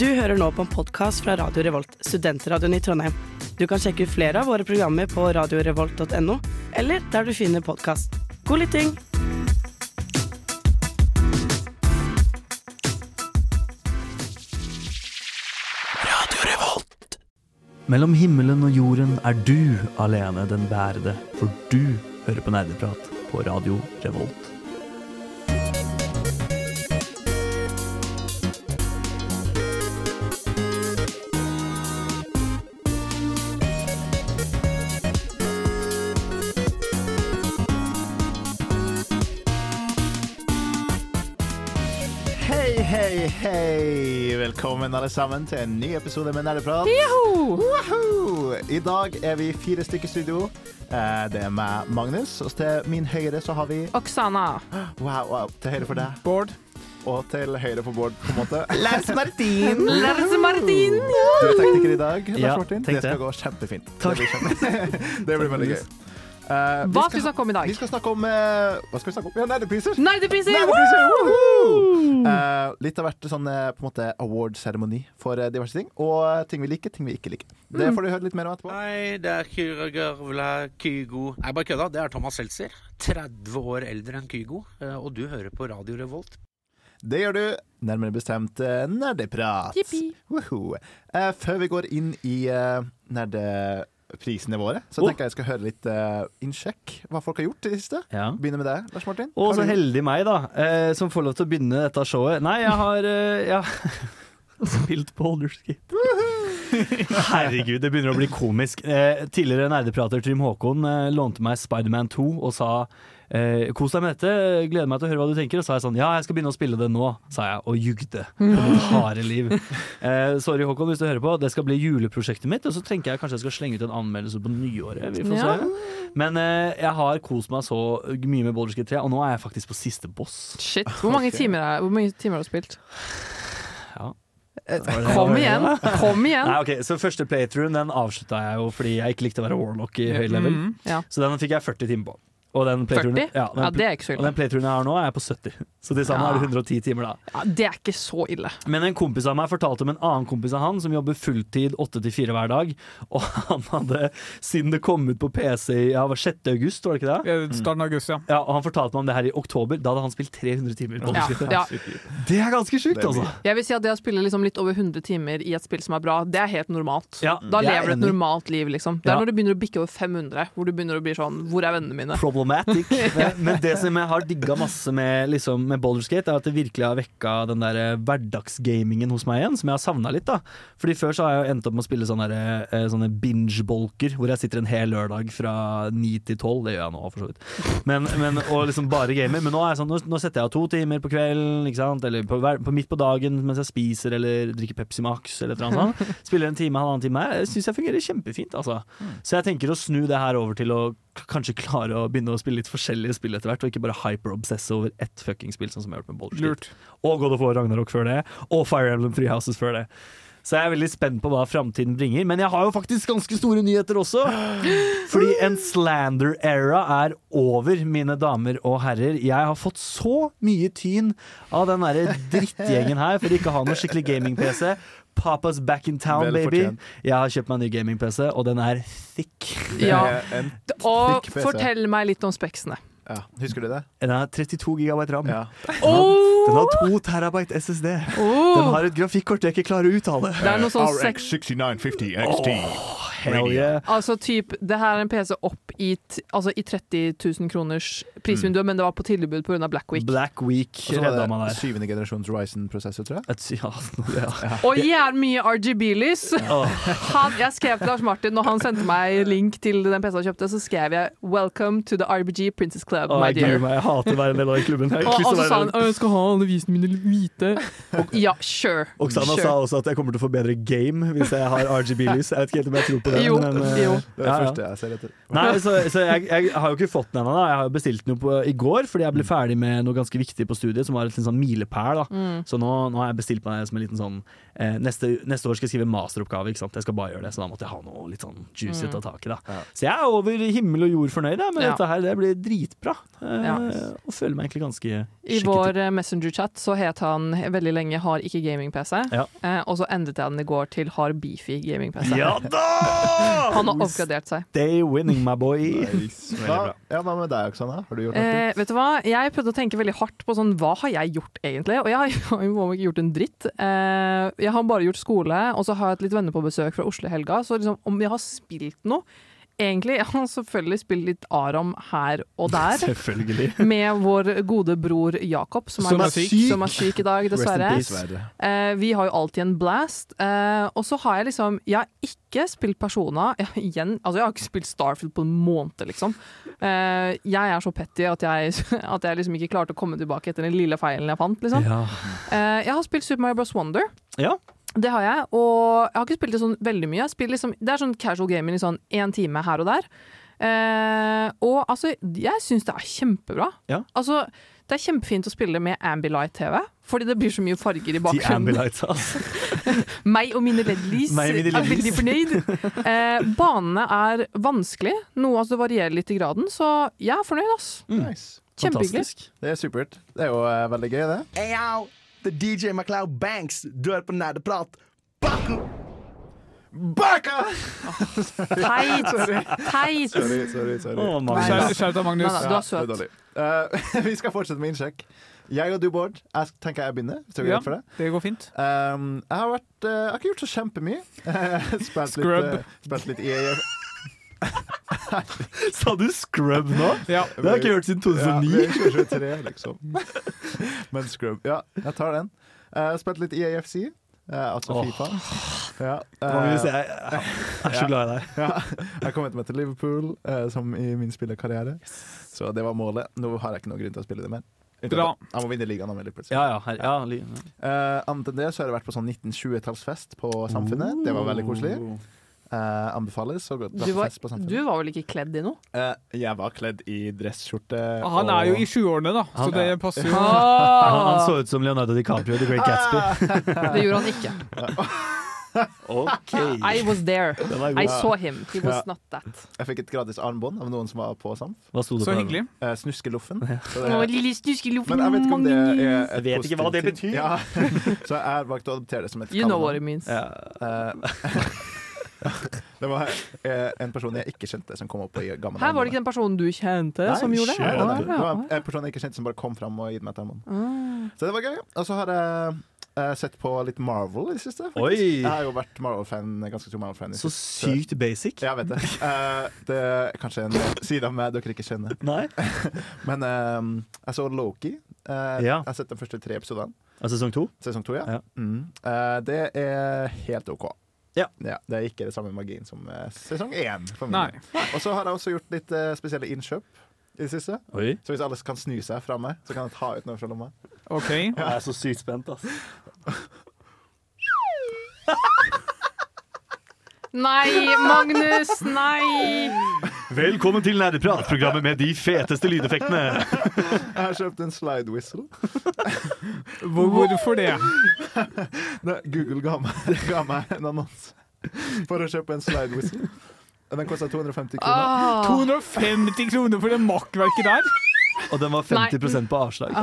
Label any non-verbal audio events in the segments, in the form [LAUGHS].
Du hører nå på en podkast fra Radio Revolt, studentradioen i Trondheim. Du kan sjekke ut flere av våre programmer på radiorevolt.no, eller der du finner podkast. God lytting! Mellom himmelen og jorden er du alene den bærede, for du hører på nerdeprat på Radio Revolt. Velkommen alle sammen til en ny episode med Nerdeprat. I dag er vi fire stykker i studio. Eh, Det er meg, Magnus, og til min høyre så har vi Oksana. Wow, wow. Til høyre for deg. Bård. Og til høyre for Bård, på en måte. [LAUGHS] Lars Martin! Lars Martin. Du er tekniker i dag, Lars Ja, Martin. Det skal det. gå kjempefint. Takk. Det blir, kjempe... [LAUGHS] det blir veldig gøy. Eh, Hva skal vi snakke om i dag? Vi skal snakke om uh, Hva skal vi snakke om? Ja, nerdepriser! Nerdepriser! Eh, litt av hvert sånn på en måte award-seremoni for diverse ting. Og ting vi liker, ting vi ikke liker. Det Mm. får du høre litt mer om etterpå. Nei, det er Kyra Gørvla Kygo Nei, bare kødda. Det er Thomas Seltzer. 30 år eldre enn Kygo. Og du hører på Radio Revolt. Det gjør du. Nærmere bestemt nerdeprat. Jippi. Eh, før vi går inn i eh, våre, så Oh. tenker jeg jeg skal høre litt uh, innsjekk hva folk har gjort i det siste. Ja. Begynne med deg, Lars Martin. Og så heldig meg, da, eh, som får lov til å begynne dette showet. Nei, jeg har eh, jeg [LAUGHS] spilt Boulderskate. [LAUGHS] Herregud, det begynner å bli komisk. Eh, tidligere nerdeprater Trym Håkon eh, lånte meg Spiderman 2 og sa eh, kos deg med dette, gleder meg til å høre hva du tenker. Og så sa jeg sånn ja, jeg skal begynne å spille det nå, sa jeg, og jugde [LAUGHS] harde liv. Eh, sorry Håkon hvis du hører på, det skal bli juleprosjektet mitt, og så tenker jeg kanskje jeg skal slenge ut en anmeldelse på nyåret. Vi får Ja. se. Men eh, jeg har kost meg så mye med Boulderskate 3, og nå er jeg faktisk på siste boss. Shit. Hvor mange timer, er, hvor mange timer har du spilt? Ja. Eh, Kom igjen! Kom igjen! Nei, okay. Så første playthrough den avslutta jeg jo fordi jeg ikke likte å være warlock i høy level. Mm. Ja. Så den fikk jeg 40 timer på. Og den playturen, 40? Ja, den, Ja, det er ikke så og den playturen jeg har nå, er jeg på 70. Så til sammen Ja. er det 110 timer, da. Ja, det er ikke så ille. Men en kompis av meg fortalte om en annen kompis av han som jobber fulltid 8 til 4 hver dag. [LAUGHS] Og han hadde, siden det kom ut på PC ja, var 6. august, var det ikke det? Ja, Starten av august, ja. Ja, og Han fortalte meg om det her i oktober. Da hadde han spilt 300 timer. på Ja, ja. Det er ganske sjukt, altså. Jeg vil si at det å spille liksom litt over 100 timer i et spill som er bra, det er helt normalt. Ja, Da er lever du et normalt liv, liksom. Det er Ja. når du begynner å bikke over 500, hvor du begynner å bli sånn Hvor er vennene mine? Problematic. [LAUGHS] Men, men det som jeg har digga masse med, liksom, med Boulderskate, er at det virkelig har vekka den der eh, hverdagsgamingen hos meg igjen, som jeg har savna litt. da Fordi Før så har jeg jo endt opp med å spille sånne, der, eh, sånne binge-bolker, hvor jeg sitter en hel lørdag fra ni til tolv. Det gjør jeg nå, for så vidt. Men, men, og liksom bare gamer. Men nå, er jeg sånn, nå, nå setter jeg av to timer på kvelden, ikke sant? eller på, på midt på dagen mens jeg spiser eller drikker Pepsi Max eller et eller annet sånt. [LAUGHS] Spiller en time, halvannen time her. Jeg syns jeg fungerer kjempefint, altså. Så jeg tenker å snu det her over til å kanskje klare å begynne å spille litt forskjellige spill etter hvert, og ikke bare hyper-obsesse over ett fucking spill, sånn som jeg har gjort med Boulderskate. Og God of War Ragnarok før det, og Fire Emblem Three Houses før det. Så jeg er veldig spent på hva framtiden bringer. Men jeg har jo faktisk ganske store nyheter også. [GASPS] Fordi en slander-era er over, mine damer og herrer. Jeg har fått så mye tyn av den derre drittgjengen her for ikke å ha noe skikkelig gaming-PC. Papa's back in town, Vel baby. fortjent. Jeg har kjøpt meg en ny gaming-PC, og den er thick. Ja. er Og Thick fortell meg litt om speksene. ja. Husker du det? Den er 32 gigabyte ram. Ja. Den har 2 terabyte SSD. Den Oh, har et grafikkort jeg ikke klarer å uttale. det er noe sånn. RX6950 XT. Hell yeah. Altså typ, Det her er en PC opp i, altså, i 30 000 kroners prisvindu, men det var på tilbud pga. Black Week. Black Week Og så redda var det syvende generasjons Ryzen-prosessor, tror jeg. Et, ja, [LAUGHS] ja. Og jævlig mye RGB-lys. [LAUGHS] Jeg skrev til Lars Martin når han sendte meg link til den PC han kjøpte, så skrev jeg 'Welcome to the RBG Princess Club, åh, my jeg dear'. meg. Jeg hater å være en del av den klubben. Jeg Og, og så sa han 'Jeg skal ha alle visene mine hvite'. [LAUGHS] Ja, sure. Oksana sure. sa også at jeg kommer til å få bedre game hvis jeg har RGB-lys. Jeg vet ikke helt om jeg tror på det. Jo, men, eh, jo. Det er det første jeg ser etter. Nei, så så, så jeg, jeg har jo ikke fått den ennå. Jeg har jo bestilt den jo på, i går fordi jeg ble ferdig med noe ganske viktig på studiet, som var en sånn milepæl. Mm. Så nå, nå har jeg bestilt meg som en liten sånn eh, neste, neste år skal jeg skrive masteroppgave, ikke sant. Jeg skal bare gjøre det, så da måtte jeg ha noe litt sånn juicy å ta tak i, da. Ja. Så jeg er over himmel og jord fornøyd med Ja. dette her. Det blir dritbra. Eh, Ja. Og føler meg egentlig ganske I vår Messenger-chat så het han veldig lenge 'har ikke gaming-PC', Ja. eh, og så endret jeg den i går til 'har beefy gaming-PC'. Ja da! Han har oppgradert seg. Stay winning, my boy. Nice. Hva, ja, hva med deg, Oksana? Har du gjort noe? Eh, vet du hva? Jeg prøvde å tenke veldig hardt på sånn, hva har jeg gjort egentlig? Og jeg [LAUGHS] har jo ikke gjort en dritt. Eh, jeg har bare gjort skole, og så har jeg hatt litt venner på besøk fra Oslo i helga. Så liksom, om jeg har spilt noe Egentlig, har [LAUGHS] selvfølgelig spille litt Aram her og [LAUGHS] der. Selvfølgelig. Med vår gode bror Jakob, som, Som er, syk. som er syk i dag, dessverre. Dessverre. Eh, vi har jo alltid en blast. Eh, og så har jeg liksom Jeg har ikke spilt Persona. Jeg, [LAUGHS] igjen, altså jeg har ikke spilt Starfield på en måned, liksom. Eh, jeg er så petty at jeg, at jeg liksom ikke klarte å komme tilbake etter den lille feilen jeg fant. Liksom. Ja. Eh, jeg har spilt Super Mario Bros. Wonder. Ja. Det har jeg, og jeg har ikke spilt det sånn veldig mye. Jeg liksom, det er sånn casual gaming i sånn én time her og der. Eh, og altså, jeg syns det er kjempebra. Ja. Altså, det er kjempefint å spille med Ambilight-TV, fordi det blir så mye farger i bakgrunnen. [LAUGHS] Altså. Meg og mine LED-lys er veldig fornøyd. Eh, banene er vanskelig, noe altså varierer litt i graden, så jeg er fornøyd, ass. Nice. Kjempehyggelig. Det er supert. Det er jo uh, veldig gøy, det. Hey det er DJ MacLeod Banks. Du hører på Nerdeprat. Baku! Baka! Teit! Teit! Sorry, sorry. sorry. Oh, Magnus. Kjære, shout Magnus. Nei. Du er søt. Ja, er. Eh, [LAUGHS] vi skal fortsette med innsjekk. Jeg og du, Bård, jeg tenker jeg begynner. Hvis det går Ja. deg. Det går fint. Um, jeg har vært uh, Jeg har ikke gjort så kjempemye. [LAUGHS] spilt litt, Scrub. uh, spilt litt EAF. Sa du scrub nå? Ja. Det har jeg ikke hørt siden Ja, 2009. det er 2023, liksom. [LAUGHS] Men scrub. Ja, jeg tar den. Uh, spilt litt EAFC. Uh, altså Åh. Fifa. Ja, uh, eh, jeg, jeg er så glad i deg. ja, jeg kom etter meg til Liverpool, uh, som i min spillerkarriere. Så det var målet. Nå har jeg ikke noen grunn til å spille det mer. Bra. Jeg må vinne ligaen om litt Ja, Ja, ja. Ja, Eh, annet enn det så har jeg vært på sånn 1920-tallsfest på Samfunnet. Det var veldig koselig. Eh, anbefales Du var, fest på du var vel ikke kledd i noe? Eh, jeg var kledd i dressskjorte. Han er jo i sjuårene, da, så det passer jo. [LAUGHS] Han, han så ut som Leonardo DiCaprio, The Great Gatsby. [LAUGHS] Det gjorde han ikke. OK. I was there. Er I saw him. He was Ja. not that. Jeg fikk et gratis armbånd av noen som var på Samf. Hva sto det Så på hyggelig. Eh, Snuskeloffen. Så Å, det, lille snuskeloffen, men jeg vet ikke om det er Jeg vet ikke hva det betyr. Ja. [LAUGHS] Så jeg valgte valgt å adoptere det som et You know what it means. Ja. Eh, det var eh, en person jeg ikke kjente, som kom opp i gammel Her var det ikke den personen du kjente Nei, som gjorde det? skjer det. Det var en person jeg ikke kjente som bare kom fram og gitt meg termoen. Ah. Så det var gøy. Og så har jeg eh, sett på litt Marvel i det siste. Oi. Jeg har jo vært Marvel-fan, ganske stor Marvel-fan. Så sykt basic. Jeg vet det. Eh, det er kanskje en side av meg dere ikke kjenner. Nei. [LAUGHS] Men jeg så Loki. Ja. Jeg har sett de første tre episodene. Sesong to? Sesong to, ja. Ja. Mm. Eh, det er helt OK. Ja. Det er ikke det samme magien som uh, sesong én. for min Nei. Og så har jeg også gjort litt uh, spesielle innkjøp i det siste. Oi. Så hvis alle kan snu seg fra meg, så kan jeg ta ut noe fra lomma. OK. [LAUGHS] Jeg er så sykt spent, ass. Nei, Magnus! Nei! Velkommen til Nerdeprat, programmet med de feteste lydeffektene. Jeg har kjøpt en slide whistle. Hvorfor det? Google ga meg, ga meg en annonse for å kjøpe en slide whistle. Den kosta 250 kroner. Ah. 250 kroner for det makkverket der? Og den var 50% på avslag.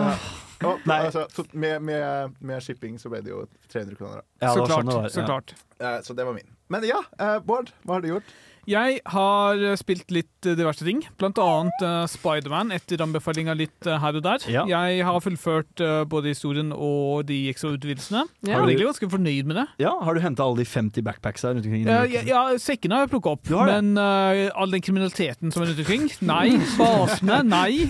Og, Nei. altså, to, med, med, med shipping så ble det jo 300 kroner. Ja, så klart. sånn det var, så klart. Eh, så det var min. Men ja, eh, Bård, hva har du gjort? Jeg har spilt litt eh, diverse ting, blant annet uh, Spiderman etter anbefalinga litt uh, her og der. Ja. Jeg har fullført uh, både historien og de ekstrautvidelsene. Ja. Jeg er egentlig ganske fornøyd med det. Ja, Har du henta alle de 50 backpacksa rundt omkring? Uh, Ja, ja, sekkene har jeg plukka opp, men eh, all den kriminaliteten som er rundt omkring Nei. [LAUGHS] Basene? Nei.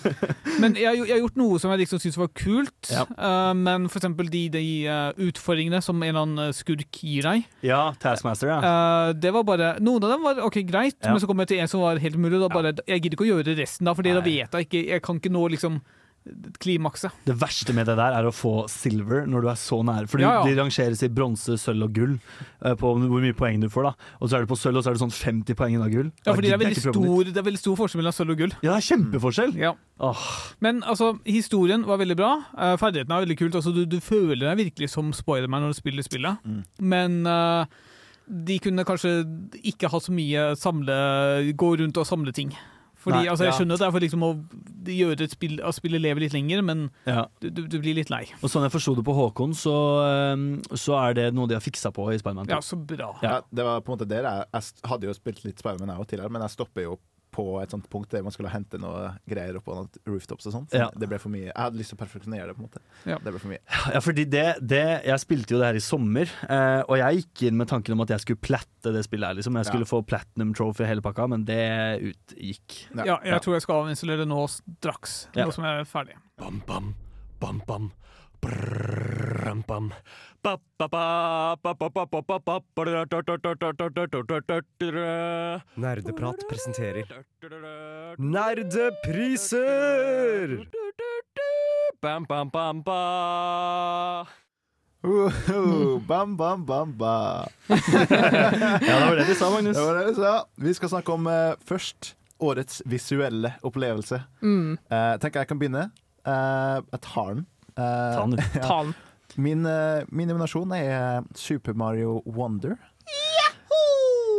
[LAUGHS] Men jeg, jeg har gjort noe som jeg liksom syns var kult. Ja. eh, men for eksempel de, de eh, utfordringene som en eller annen skurk gir deg. ja, Taskmaster, ja. Eh, det var bare Noen av dem var ok, greit, Ja. men så kom jeg til en som var helt umulig. Da bare, Jeg gidder ikke å gjøre resten, da, Fordi da vet jeg ikke Jeg kan ikke nå liksom klimakset. Det verste med det der er å få silver når du er så nære. Fordi Ja, ja. de rangeres i bronse, sølv og gull eh, på hvor mye poeng du får. da Og så er det på sølv, og så er det sånn 50 poeng av gull. Ja, fordi det er, veldig stor, det er veldig stor forskjell mellom sølv og gull. Ja, det er kjempeforskjell! Ja. Oh. Men altså, historien var veldig bra. Uh, ferdighetene er veldig kult. Altså, du, du føler deg virkelig som Spiderman når du spiller spillet. Mm. Men eh, de kunne kanskje ikke ha så mye samle Gå rundt og samle ting. Fordi, Nei, altså, Jeg ja. skjønner at det er for liksom å gjøre et spill, at spillet lever litt lenger, men ja. du, du, du blir litt lei. Og sånn jeg forsto det på Håkon, så, eh, så er det noe de har fiksa på i Spiderman 2. Ja, så bra. Ja. Ja, det var på en måte det. Jeg, jeg hadde jo spilt litt Spiderman jeg òg tidligere, men jeg stopper jo på et sånt punkt der man skulle hente noe greier opp på noen rooftops og sånt. Så Ja. Det ble for mye. Jeg hadde lyst til å perfeksjonere det, på en måte. Ja. Det ble for mye. Ja, fordi det, det Jeg spilte jo det her i sommer, eh, og jeg gikk inn med tanken om at jeg skulle platte det spillet her. Liksom. Jeg skulle Ja. få platinum trophy hele pakka, men det utgikk. Ja. Ja, jeg Ja. tror jeg skal avinstallere det nå straks, Ja. nå som jeg er ferdig. Bam, bam, bam, bam. Nerdeprat presenterer Nerdepriser! Bam, bam, bam, ba. Bam, bam, bam, ba. ja, det var det du sa, Magnus. Det var det du sa. Vi skal snakke om uh, først årets visuelle opplevelse. Mm. Uh, tenker jeg kan begynne. Uh, jeg tar den. Eh, Ta den, du. [LAUGHS] Ta den. Min, eh, min nominasjon er Super Mario Wonder.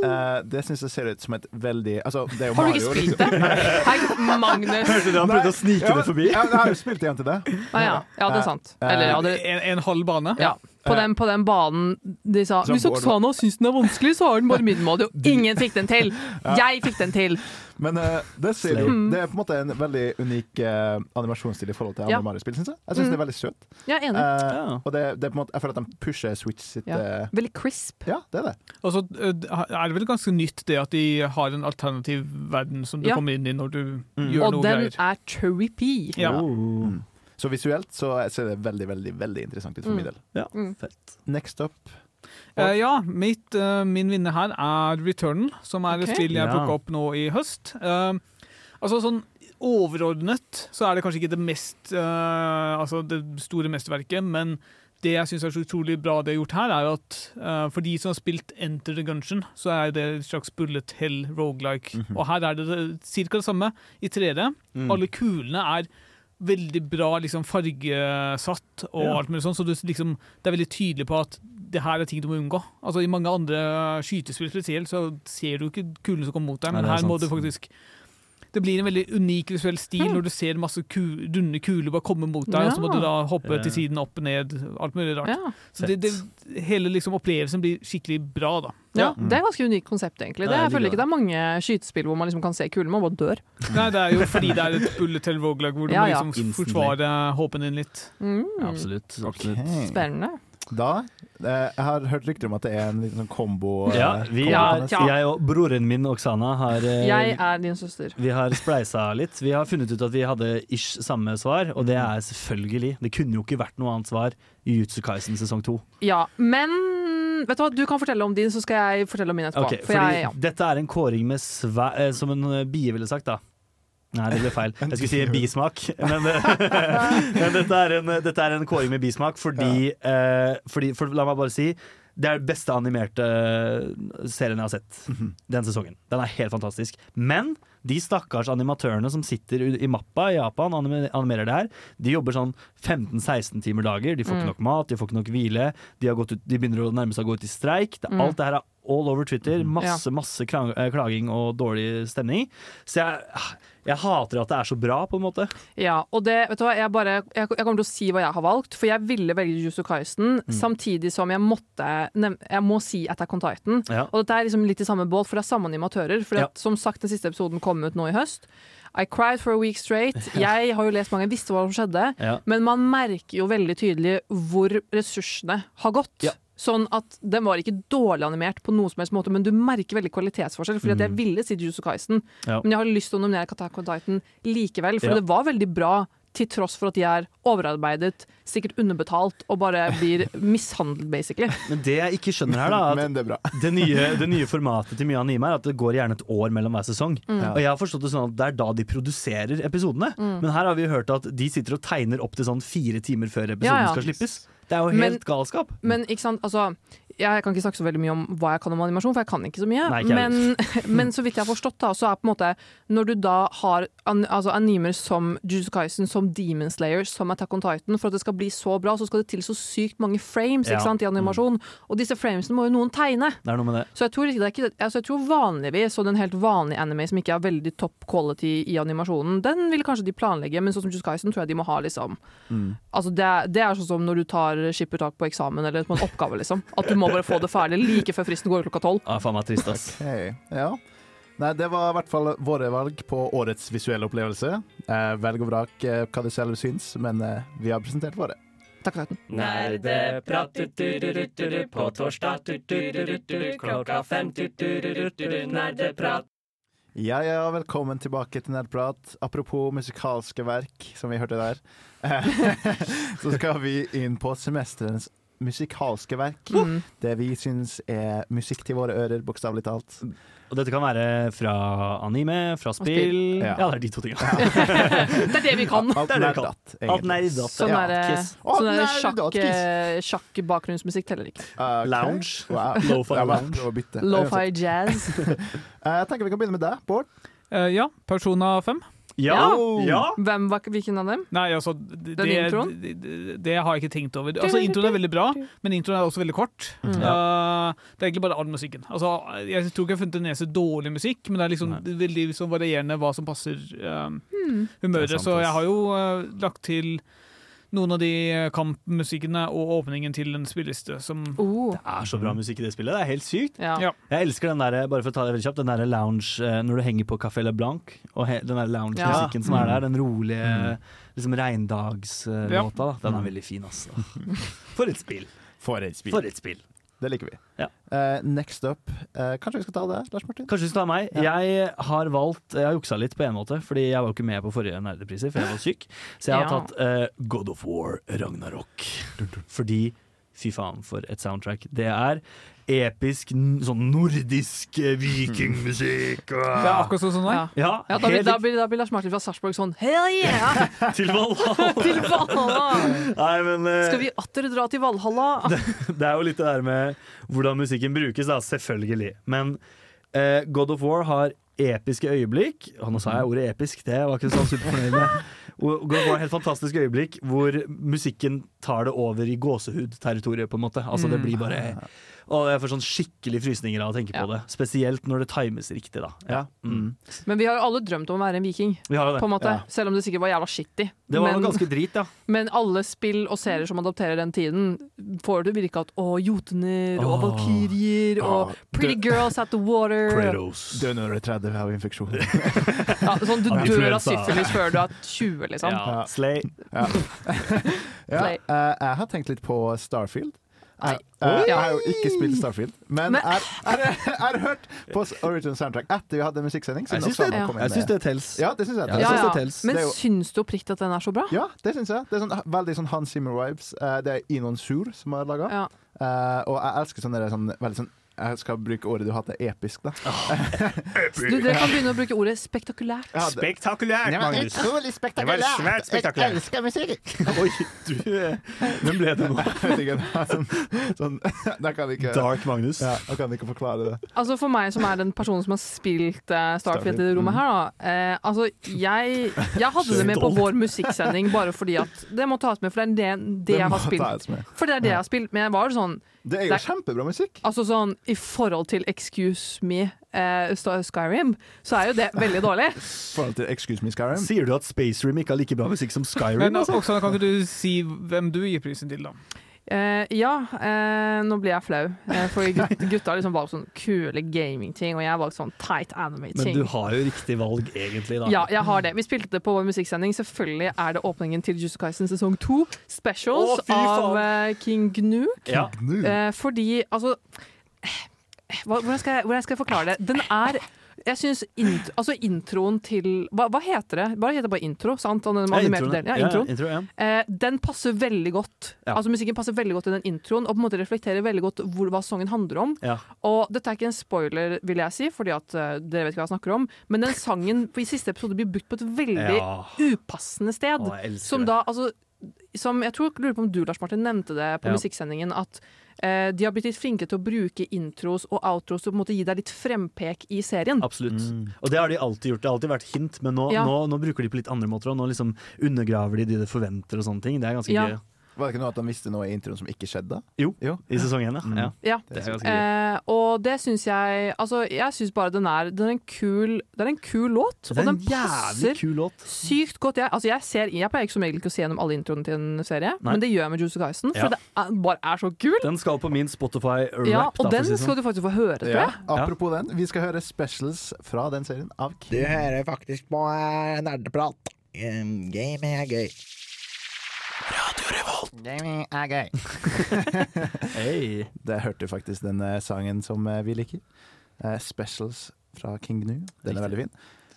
Uh, det syns jeg ser ut som et veldig Altså, det er jo Har du Mario. ikke spilt liksom. det? [LAUGHS] Hei, Magnus. Hørte du han prøvde å snike Ja, det forbi? Ja, jeg har jo spilt igjen til det. Ah, ja. ja, det er sant. Eller ja, det, En, en halv bane. ja. På, den, på den banen de sa Hvis Oksana syns den er vanskelig, så har den bare middelmådig. [LAUGHS] Og ingen fikk den til! Jeg fikk den til! Men uh, det, ser jo, det er på en måte en veldig unik uh, animasjonsstil i forhold til andre Ja. Mario-spill, syns jeg. Jeg syns Mm. det er veldig søt. Er enig. Eh, Ja. og det, det er på en måte, jeg føler at de pusher Switch sitt Ja. Veldig crisp. ja, det er det. Og så er det vel ganske nytt det at de har en alternativ verden som du Ja. kommer inn i når du Mm. gjør Og noe den er trippy. Ja. Oh. Mm. Så visuelt så ser det veldig, veldig veldig interessant ut for Mm. min del. Ja, Mm. fett. Next up Uh, ja, mitt, uh, min vinner her er Returnal, som er okay. et spill jeg Ja. plukka opp nå i høst. Uh, altså sånn overordnet så er det kanskje ikke det mest Altså det store mesterverket, men det jeg syns er så utrolig bra det er gjort her, er at uh, for de som har spilt Enter the Gungeon, så er det et slags bullet hell rogelike. Og her er det ca. det samme i 3D. Mm. Alle kulene er veldig bra liksom, fargesatt og Ja. alt mulig sånn, så du, liksom, det er veldig tydelig på at det her er ting du må unngå. Altså I mange andre skytespill spesielt så ser du ikke kulene som kommer mot deg, men Nei, her her må du faktisk det blir en veldig unik visuell stil når du ser masse ku, runde kuler bare komme mot deg, og så må du da hoppe Ja. til siden, opp og ned, alt mulig rart. Ja. Så det, det, hele liksom opplevelsen blir skikkelig bra, da. ja, Det er et ganske unikt konsept, egentlig. Det, Ja, jeg føler ikke det er mange skytespill hvor man liksom kan se kulen, man bare dør. Nei, det er jo fordi det er et bullet hell roguelike hvor du Ja, må liksom forsvare håpen din litt. Mm. Absolutt. absolutt. Okay. Spennende. Da eh, Jeg har hørt rykter om at det er en liten sånn kombo. eh, Ja, vi kombo Ja, jeg og broren min Oksana har eh, Jeg er din søster. Vi har spleisa litt. Vi har funnet ut at vi hadde ish samme svar, og det er selvfølgelig Det kunne jo ikke vært noe annet svar i Jutsu Kaisen sesong to. Ja, men vet du hva, du kan fortelle om din, så skal jeg fortelle om min etterpå. Ok, For jeg, ja. Dette er en kåring med svæ... eh, Som en bie ville sagt, da. Nei, det ble feil. Jeg skulle si [LAUGHS] bismak. Men, [LAUGHS] men dette, er en, dette er en kåring med bismak fordi, eh, fordi for, La meg bare si det er den beste animerte serien jeg har sett den sesongen. Den er helt fantastisk. Men de stakkars animatørene som sitter i mappa i Japan og animerer det her, de jobber sånn 15-16 timer dager. De får ikke Mm. nok mat, de får ikke nok hvile. De, har gått ut, de begynner å nærme seg å gå ut i streik. Det, Mm. Alt det her er all over Twitter. Masse masse eh, klaging og dårlig stemning. Så jeg, jeg hater at det er så bra, på en måte. Ja, og det, vet du hva, jeg, bare, jeg, jeg kommer til å si hva jeg har valgt, for jeg ville velge Jusu Kaisen, samtidig som jeg måtte Jeg må si Attack on Titan. Ja. Og dette er liksom litt i samme båt, for det er samme animatører. For Ja. som sagt, den siste episoden kom ut nå i høst. I cried for a week straight. [LAUGHS] Jeg har jo lest mange, jeg visste hva som skjedde. Ja. Men man merker jo veldig tydelig hvor ressursene har gått. Ja. Sånn at Den var ikke dårlig animert, på noen som helst måte men du merker veldig kvalitetsforskjell. Fordi at jeg ville si Jujutsu Kaisen, Mm. Ja. men jeg har lyst til å nominere Katako Titan likevel. For Ja. det var veldig bra til tross for at de er overarbeidet, sikkert underbetalt og bare blir [LAUGHS] mishandlet, basically. Men det jeg ikke skjønner her, da, at [LAUGHS] Men det er bra. det nye, det nye formatet til mye anime er at det går gjerne et år mellom hver sesong. Mm. Og jeg har forstått det sånn at det er da de produserer episodene. Men her har vi hørt at de sitter og tegner opp til sånn fire timer før episoden Ja, ja. skal slippes. Det er jo Men- helt galskap. Men ikke sant, altså jeg kan ikke snakke så veldig mye om hva jeg kan om animasjon, for jeg kan ikke så mye. Nei, ikke men, [LAUGHS] men så vidt jeg har forstått, da, så er på en måte Når du da har an, altså animer som Juice Kaisen, som Demon Slayer, som Attack on Titan, for at det skal bli så bra, så skal det til så sykt mange frames Ja. sant, i animasjon. Og disse framesene må jo noen tegne. Det er noe med det. Så jeg tror, ikke, det er ikke, altså jeg tror vanligvis, og den helt vanlige anime som ikke er veldig top quality i animasjonen, den vil kanskje de planlegge, men sånn som Juice Kaisen tror jeg de må ha liksom Altså det, det er sånn som når du tar skippertak på eksamen eller på en oppgave, liksom. At du må bare få det ferdig like før fristen går klokka tolv. Ja, faen meg trist, ass. Okay. ja. Nei, det var i hvert fall våre valg på årets visuelle opplevelse. Eh, velg og vrak eh, hva du selv syns, men eh, vi har presentert våre. Takk for den. Nerdeprat du-du-du-du-du-du, på torsdag du-du-du-du-du, klokka fem du-du-du-du-du, nerdeprat. Ja, ja, velkommen tilbake til Nerdprat. Apropos musikalske verk, som vi hørte der, [LAUGHS] så skal vi inn på semesterens musikalske verk. Mm. Det vi syns er musikk til våre ører, bokstavelig talt. Og dette kan være fra anime, fra spill. spill Ja. Ja, det er de to tingene. [LAUGHS] [LAUGHS] Det er det vi kan! Alt Det er det vi kan. Alt nerdat. Sånn er der, sånn sjakk, kiss. eh, sjakk-bakgrunnsmusikk teller ikke. Lounge. Wow. [LAUGHS] Lounge. Lo-fi jazz. Eh, Jeg tenker vi kan begynne med deg, Bård. Uh, ja, Persona 5. Ja! ja. Hvem var hvilken av dem? Nei, altså det, Den introen? Det, det, det har jeg ikke tenkt over. Altså, Introen er veldig bra, men introen er også veldig kort. Mm. Eh, det er egentlig bare all musikken. Altså, jeg tror ikke jeg har funnet en eneste dårlig musikk, men det er liksom Nei. veldig liksom, varierende hva som passer uh, humøret. Sant, så jeg har jo uh, lagt til noen av de eh, kampmusikkene og åpningen til en spilleliste som Oh, Det er så bra musikk i det spillet. Det er helt sykt. ja. Ja. Jeg elsker den der, bare for å ta det veldig kjapt, den der lounge eh, når du henger på Café Le Blanc, og he, den der lounge-musikken Ja. som er der, den rolige Mm. liksom regndags-låta, Ja. da. Den er veldig fin, altså. For et spill. For et spill. For et spill. Det liker vi. Ja. Uh, next up, Uh, kanskje vi skal ta det, Lars Martin? Kanskje vi skal ta meg. Jeg har valgt Jeg har juksa litt på en måte, fordi jeg var jo ikke med på forrige nerdepriser, for jeg var [LAUGHS] syk. Så jeg har Ja. tatt uh, God of War Ragnarok. Fordi fy faen, for et soundtrack. Det er episk, sånn nordisk eh, vikingmusikk. Det er akkurat sånn som Ja. Ja, Ja, da, helt da, blir, da blir Lars Martin fra Sarpsborg sånn Hell yeah! [LAUGHS] til Valhalla! [LAUGHS] Til Valhalla! Nei, men uh... Skal vi atter dra til Valhalla? [LAUGHS] det er jo litt det der med hvordan musikken brukes, da. Selvfølgelig. Men uh, God of War har episke øyeblikk. Og nå sa jeg ordet episk, det var ikke sånn superfornøyd med. Det God of War har helt fantastisk øyeblikk hvor musikken tar det over i gåsehud-territoriet, på en måte. Altså det blir bare Og jeg får sånn skikkelig frysninger av å tenke Ja. på det. Spesielt når det times riktig, da. Ja. Mm. Men vi har jo alle drømt om å være en viking, Vi har jo på en måte. Ja. Selv om det sikkert var jævla shitty. Det var men, ganske drit, ja. [LAUGHS] men alle spill og serier som adopterer den tiden, får det virke at å, jotuner og valkyrjer valkyrier og pretty girls at the water. Kratos. Dø når du er 30 av infeksjon. [LAUGHS] Ja, sånn, du dør av syfilis før du er 20, liksom. Ja, Slay. Ja. [LAUGHS] ja, eh, jeg har tenkt litt på Starfield. Nei. jeg, jeg har jo ikke spilt Starfield, men jeg har hørt på original soundtrack etter vi hadde musikksending. Jeg syns det, Ja. jeg med- det tels. Ja, det syns jeg. Ja, Ja, synes ja. tels. Men jo- syns du oppriktig at den er så bra? Ja, det syns jeg. Det er sånn, veldig sånn Hans Zimmer-vibes. Eh, Det er Inon Sur som har laga. Ja. og jeg elsker sånne, der, sånn veldig sånn Jeg skal bruke ordet du hadde, episk, da. [LAUGHS] Du, dere kan begynne å bruke ordet spektakulært. Ja, det- Spektakulært, Magnus. utrolig Det var svært spektakulært. Jeg elsker musikk! [LAUGHS] Oi, du eh, Hvem ble det nå? [LAUGHS] Jeg vet ikke, sånn, sånn ikke Dark Magnus. ja, Jeg kan ikke forklare det. Altså For meg som er den personen som har spilt uh, Starfield i det rommet her, da. Eh, altså jeg, jeg hadde det med på vår musikksending bare fordi at det må tas med, for det er det, det jeg har spilt. For det er det jeg har spilt, men jeg var sånn Det er jo Det er- kjempebra musikk. Altså sånn i forhold til Excuse Me, eh, Skyrim, så er jo det veldig dårlig. [LAUGHS] I forhold til Excuse Me Skyrim. Sier du at Space Rim ikke har like bra musikk som Skyrim? Men Altså? Oksana, kan ikke du si hvem du gir prisen til, da? Eh, ja, uh, nå blir jeg flau. Uh, for gut, [LAUGHS] gutta har liksom valgt sånn kule gamingting, og jeg har valgt sånn tight anime-ting. Men du har jo riktig valg, egentlig. da Ja, jeg har det. Vi spilte det på vår musikksending. Selvfølgelig er det åpningen til Jusu Kaisen sesong to. Specials Å, av eh, King Gnu. Ja. Eh, fordi altså eh, hva- hvordan, skal jeg, hvordan skal jeg forklare det? Den er Jeg syns int altså introen til hva, hva heter det? Bare heter det bare intro, sant? Den Ja, introen. Ja, ja, intro, ja. Eh, den passer veldig godt. Ja. Altså Musikken passer veldig godt i den introen, og på en måte reflekterer veldig godt hvor, hva sangen handler om. Ja. Og dette er ikke en spoiler, vil jeg si, fordi at uh, dere vet ikke hva jeg snakker om, men den sangen [LAUGHS] i siste episode blir brukt på et veldig upassende sted. Å, jeg som da, altså som Jeg tror, lurer på om du, Lars Martin, nevnte det på musikksendingen, at de har blitt litt flinke til å bruke intros og outros og på en måte gi deg litt frempek i serien. Absolutt. Og det har de alltid gjort. Det har alltid vært hint, men nå, Ja. nå, nå bruker de på litt andre måter. Og nå liksom undergraver de det de forventer og sånne ting. Det er ganske Ja. gøy. Var det ikke noe at han visste noe i introen som ikke skjedde? Jo, Jo. i sesong én, ja. Mm. ja. Det er. Eh, og det syns jeg Altså, jeg syns bare den er, den er en kul Det er en kul låt, Det er og en den passer jævlig kul låt. sykt godt. Jeg, altså jeg, ser, jeg pleier ikke som regel ikke å se gjennom alle introene til en serie, Nei. men det gjør jeg med Juicy Kyson, for Ja. det er, bare er så kul. Den skal på min Spotify-rap. Ja, og da, den si sånn. skal du faktisk få høre, tror jeg. Apropos den, vi skal høre specials fra den serien av Du hører faktisk på eh, nerdeprat. Game er gøy. Gaming er gøy. [LAUGHS] Hey. Det hørte faktisk den eh, sangen som eh, vi liker. Uh, specials fra King Gnu. Den er veldig fin.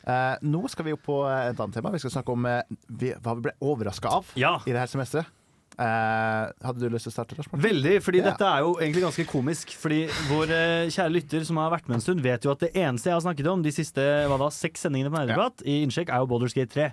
Uh, nå skal vi opp på et annet tema. Vi skal snakke om uh, vi, hva vi ble overraska av Ja. i det her semesteret. Uh, hadde du lyst til å starte, Lars? Veldig, fordi yeah. dette er jo egentlig ganske komisk. Fordi vår kjære lytter som har vært med en stund, vet jo at det eneste jeg har snakket om de siste hva da, seks sendingene på Nerdeprat i Innsjekk, er jo Boulderskate 3.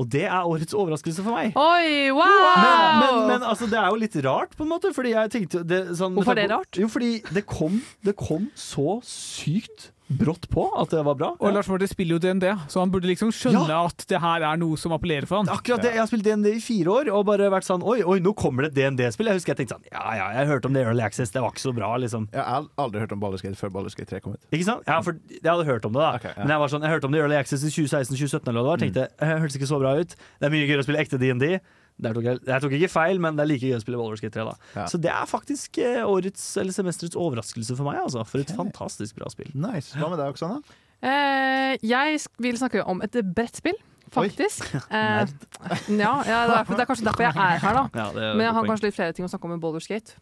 Og det er årets overraskelse for meg. Oi, wow! Men, men, men altså, det er jo litt rart, på en måte. Fordi jeg tenkte det, sånn, Hvorfor er det rart? Jo, fordi det kom, det kom så sykt brått på at det var bra. Og Lars Martin spiller jo DND, så han burde liksom skjønne at det her er noe som appellerer for han. Akkurat det, Jeg har spilt DND i fire år og bare vært sånn Oi, oi, nå kommer det et DND-spill. Jeg husker jeg tenkte sånn Ja ja, jeg hørte om det Early Access, det var ikke så bra, liksom. Jeg har aldri hørt om Baldur's før Baldur's 3 kom ut. Ikke sant? Ja, for jeg hadde hørt om det, da. Okay, ja. Men jeg var sånn, jeg hørte om det Early Access i 2016-2017 eller hva det var. Tenkte, eh, hørtes ikke så bra ut. Det er mye gøyere å spille ekte DND. Der tok jeg, jeg tok ikke feil, men det er like gøy å spille Baldur's Gate 3. da Ja. Så det er faktisk eh, årets, eller semesterets overraskelse for meg. Altså For et okay. fantastisk bra spill. Nice. Hva med deg, Oksana? Eh, jeg vil snakke om et brettspill, faktisk. [LAUGHS] Eh, [LAUGHS] ja, ja det, er, det er kanskje derfor jeg er her, da. [LAUGHS] Ja, Men jeg har poeng. kanskje litt flere ting å snakke om enn Baldur's Gate.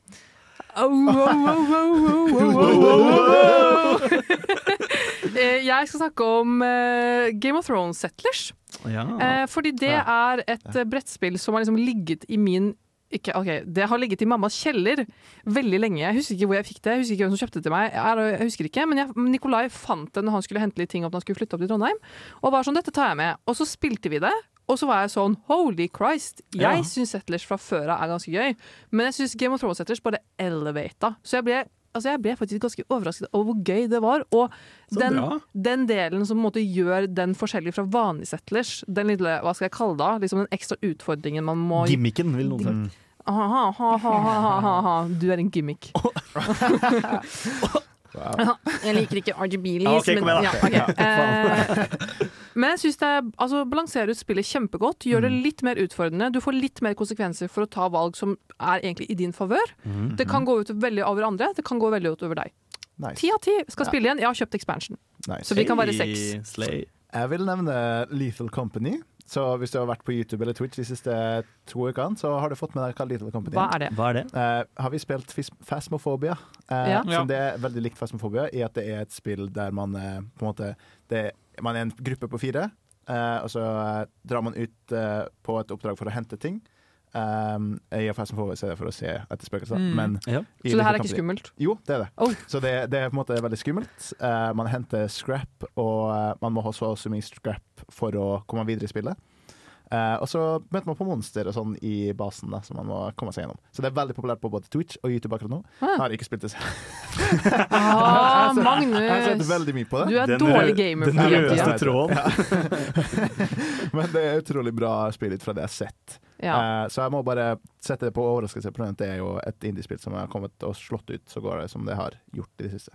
Eh, Jeg skal snakke om eh, Game of Thrones Settlers. ja. Eh, fordi det Ja. er et eh, brettspill som har liksom ligget i min ikke, okay, Det har ligget i mammas kjeller veldig lenge. Jeg husker ikke hvor jeg fikk det. Jeg husker ikke hvem som kjøpte det til meg. Jeg, jeg husker ikke, Men jeg, Nikolai fant det når han skulle hente litt ting opp når han skulle flytte opp til Trondheim. Og var sånn, dette tar jeg med. Og så spilte vi det. Og så var jeg sånn holy Christ. Jeg Ja. syns Settlers fra før av er ganske gøy. Men jeg syns Game of Thrones Settlers bare elevata. Så jeg ble, altså jeg ble faktisk ganske overrasket over hvor gøy det var. Og den, den delen som måte gjør den forskjellig fra vanlige settlers, den lille, hva skal jeg kalle det, liksom den ekstra utfordringen man må Gimmicken, vil noen si. Ha, ha, ha. Du er en gimmick. [LAUGHS] [LAUGHS] Jeg liker ikke RGB-lys, Ja, okay, men igjen da. ja. Eh, men jeg syns det altså, balanserer ut spillet kjempegodt. Gjør det litt mer utfordrende. Du får litt mer konsekvenser for å ta valg som er egentlig i din favør. Det kan gå ut veldig over andre, det kan gå veldig ut over deg. Nice. Ti av ti skal Ja. spille igjen. Jeg har kjøpt expansion. nice. Så vi kan være seks. Jeg vil nevne Lethal Company. Så hvis du har vært på YouTube eller Twitch de siste to ukene, så har du fått med deg hva Lethal Company Hva er det? Hva er det? Uh, har vi spilt Fasmofobia, Phasmophobia? Eh, Ja. Som det er veldig likt Fasmofobia, i at det er et spill der man uh, på en måte det, Man er en gruppe på fire, eh, og så drar man ut på et oppdrag for å hente ting. Um, I Phasmophobia så er det for å se etter spøkelser, Mm. men Ja. Så det her er ikke skummelt? Jo, det er det. Oh. Så det, det er på en måte veldig skummelt. Uh, man henter scrap, og eh, man må ha så mye scrap for å komme videre i spillet. Uh, og så møter man på monster og sånn i basen, da, som man må komme seg gjennom. Så det er veldig populært på både Twitch og YouTube akkurat nå. Ah. Jeg har ikke spilt det selv. Ah, [LAUGHS] Jeg har sett Magnus! veldig mye på Du er Den dårlig gamer Den rødeste tråden. [LAUGHS] men det er utrolig bra spill ut fra det jeg har sett. Ja. Eh, så jeg må bare sette det på overraskelse, for det er jo et indiespill som har kommet og slått ut så går det som det har gjort i det siste.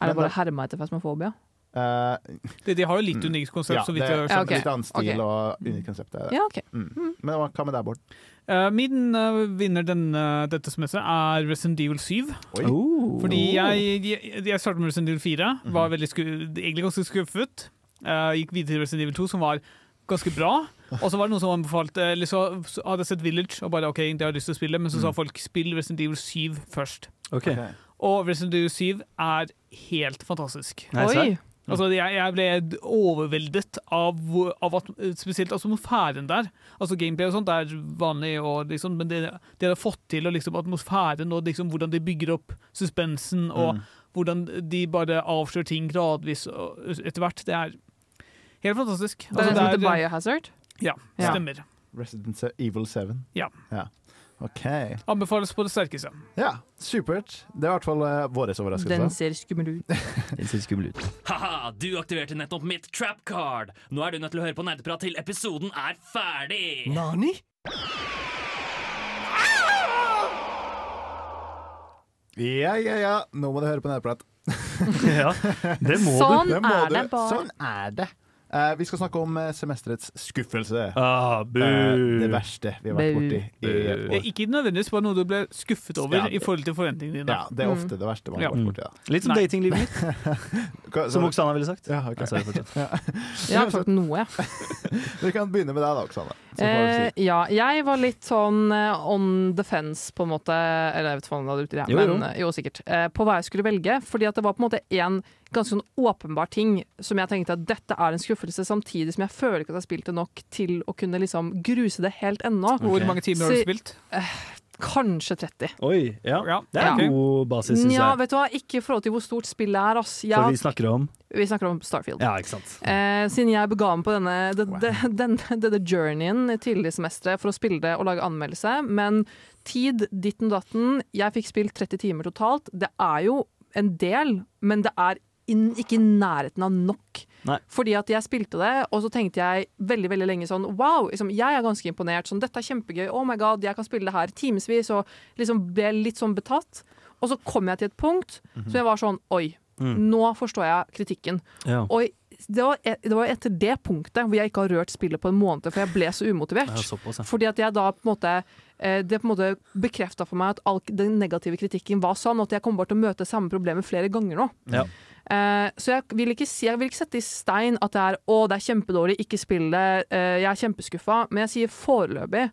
Er det bare herma etter Fasmofobia? Eh, De, de har jo litt unikt konsept, ja, så vidt jeg har Ja, skjønt. litt annen stil okay. og unikt konsept. er det. Ja, okay. Mm. Men hva med deg, Bård? Uh, min uh, vinner denne, dette semesteret er Resident Evil 7. Oi. Oh. Fordi jeg, jeg, jeg startet med Resident Evil 4, Mhm. var sku, egentlig ganske skuffet. Eh, gikk videre til Resident Evil 2, som var ganske bra. Og så var det noen som anbefalte så hadde sett Village og bare OK, det har jeg lyst til å spille, men så sa Mm. folk spill Resident Evil 7 først. Ok. Og Resident Evil 7 er helt fantastisk. Nei, Oi! Altså, jeg, jeg ble overveldet av, av at, spesielt atmosfæren der. Altså Gameplay og sånt er vanlig, og liksom, men det de har fått til, og liksom atmosfæren og liksom hvordan de bygger opp suspensen, og Mm. hvordan de bare avslører ting gradvis etter hvert, det er helt fantastisk. Det er det er, det er Biohazard. Ja, Ja. stemmer. Resident Evil 7. Ja. OK. Anbefales på det sterkeste. Ja, supert. Det er i hvert fall uh, vår Den ser skummel ut. [LAUGHS] Den ser skummel ut. Haha, du aktiverte nettopp mitt trap card. Nå er du nødt til å høre på nerdeprat til episoden er ferdig. Nani? Ja, ja, ja. Nå må du høre på nerdeprat. [LAUGHS] ja, det må Sånn Det må er du. det bare. Sånn er det. Eh, vi skal snakke om eh, semesterets skuffelse. Ah. Eh, det verste vi har vært borti i et år. er ikke nødvendigvis bare noe du ble skuffet over Ja, i forhold til forventningene dine. Ja, det er ofte det verste man har Ja. vært borti. Da. Litt som datinglivet mitt, [LAUGHS] som Oksana ville sagt. Ja, okay. jeg. Jeg har sagt noe, jeg. [LAUGHS] Vi kan begynne med deg, da, Oksana. Så Eh, si. ja, jeg var litt sånn eh, on the fence, på en måte. Eller jeg vet ikke hva du hadde uti det, Jo, jo. men eh, jo, sikkert. Eh, på hva jeg skulle velge. Fordi at det var på en måte en ganske sånn åpenbar ting som jeg tenkte at dette er en skuffelse, samtidig som jeg føler ikke at jeg har spilt det nok til å kunne liksom gruse det helt ennå. Hvor mange timer har du spilt? Kanskje 30. Oi, ja. Ja. Det er Ja. god basis, syns jeg. Ja, vet du hva, ikke i forhold til hvor stort spillet er, ass. Jeg, For vi snakker om vi snakker om Starfield. Ja, ikke sant. Eh, siden jeg bega meg på denne, de, de, [LAUGHS] den, denne journeyen tidlig i semesteret for å spille det og lage anmeldelse, men tid, ditten datten, jeg fikk spilt 30 timer totalt. Det er jo en del, men det er inn, ikke i nærheten av nok. Nei. Fordi at jeg spilte det, og så tenkte jeg veldig veldig lenge sånn Wow, liksom, jeg er ganske imponert. Sånn, Dette er kjempegøy. Oh my god, jeg kan spille det her timevis. Og liksom ble litt sånn betatt. Og så kom jeg til et punkt som jeg var sånn Oi, Mm. nå forstår jeg kritikken. Ja. Og det var, et- det var etter det punktet hvor jeg ikke har rørt spillet på en måned, for jeg ble så umotivert. Såpass, ja. Fordi at jeg da på en måte eh, Det på en måte bekrefta for meg at all den negative kritikken var sann, og at jeg kommer til å møte samme problemet flere ganger nå. Ja. Eh, så jeg vil, ikke jeg vil ikke sette i stein at det er 'å, det er kjempedårlig, ikke spill det', uh, jeg er kjempeskuffa, men jeg sier foreløpig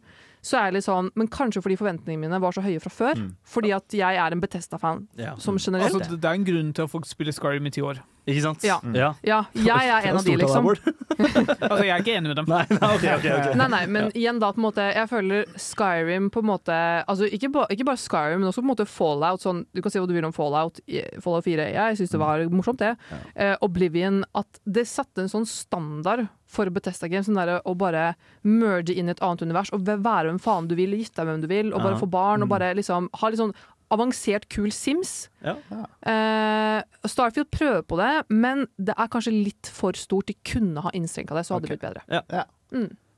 så er jeg litt sånn Men kanskje fordi forventningene mine var så høye fra før. Mm. Fordi at jeg er en Betesta-fan Ja. som generelt. Altså, det det er en grunn til at folk spiller Skyrim i ti år. Ikke sant? Ja. ja. ja, jeg er [LAUGHS] en av de, Det liksom. [LAUGHS] Altså, jeg er ikke enig med dem. Nei, nei, okay, okay, okay. [LAUGHS] Nei, nei, men igjen da på en måte Jeg føler Skyrim på en måte Altså ikke, ba, ikke bare Skyrim, men også på en måte Fallout. Sånn, du kan si hva du vil om Fallout, Fallout 4. Jeg syns det var morsomt, det. Eh, Oblivion. At det satte en sånn standard for Bethesda Games. Sånn der, å bare merge inn i et annet univers og være hvem faen du vil, gifte deg hvem du vil, og bare Ja. få barn. Og bare liksom ha litt sånn avansert, kul Sims. Ja. Eh, Starfield prøver på det, men det er kanskje litt for stort. De kunne ha innskrenka det, så hadde det blitt bedre.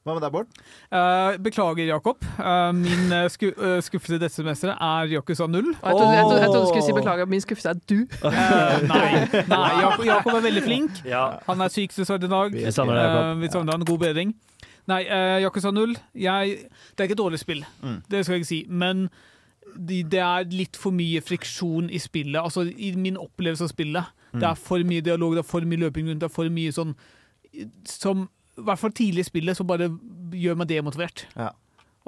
Hva med deg, Bård? Uh, beklager, Jakob. Uh, min eh, sku uh, skuffelse dette semesteret er 0. Og jeg trodde, jeg, trodde, du skulle si beklager, min skuffelse er du. Nei, nei Jakob, Jakob er veldig flink. Ja. Han er syk dessverre i dag. Vi savner deg, Jakob. Vi savner han. God bedring. Nei, uh, Yakuza 0 jeg, Det er ikke et dårlig spill, Mm. det skal jeg ikke si. Men de, det er litt for mye friksjon i spillet. Altså i min opplevelse av spillet. Det er for mye dialog, det er for mye løping rundt, det er for mye sånn som i hvert fall tidlig i spillet som bare gjør meg demotivert. Ja,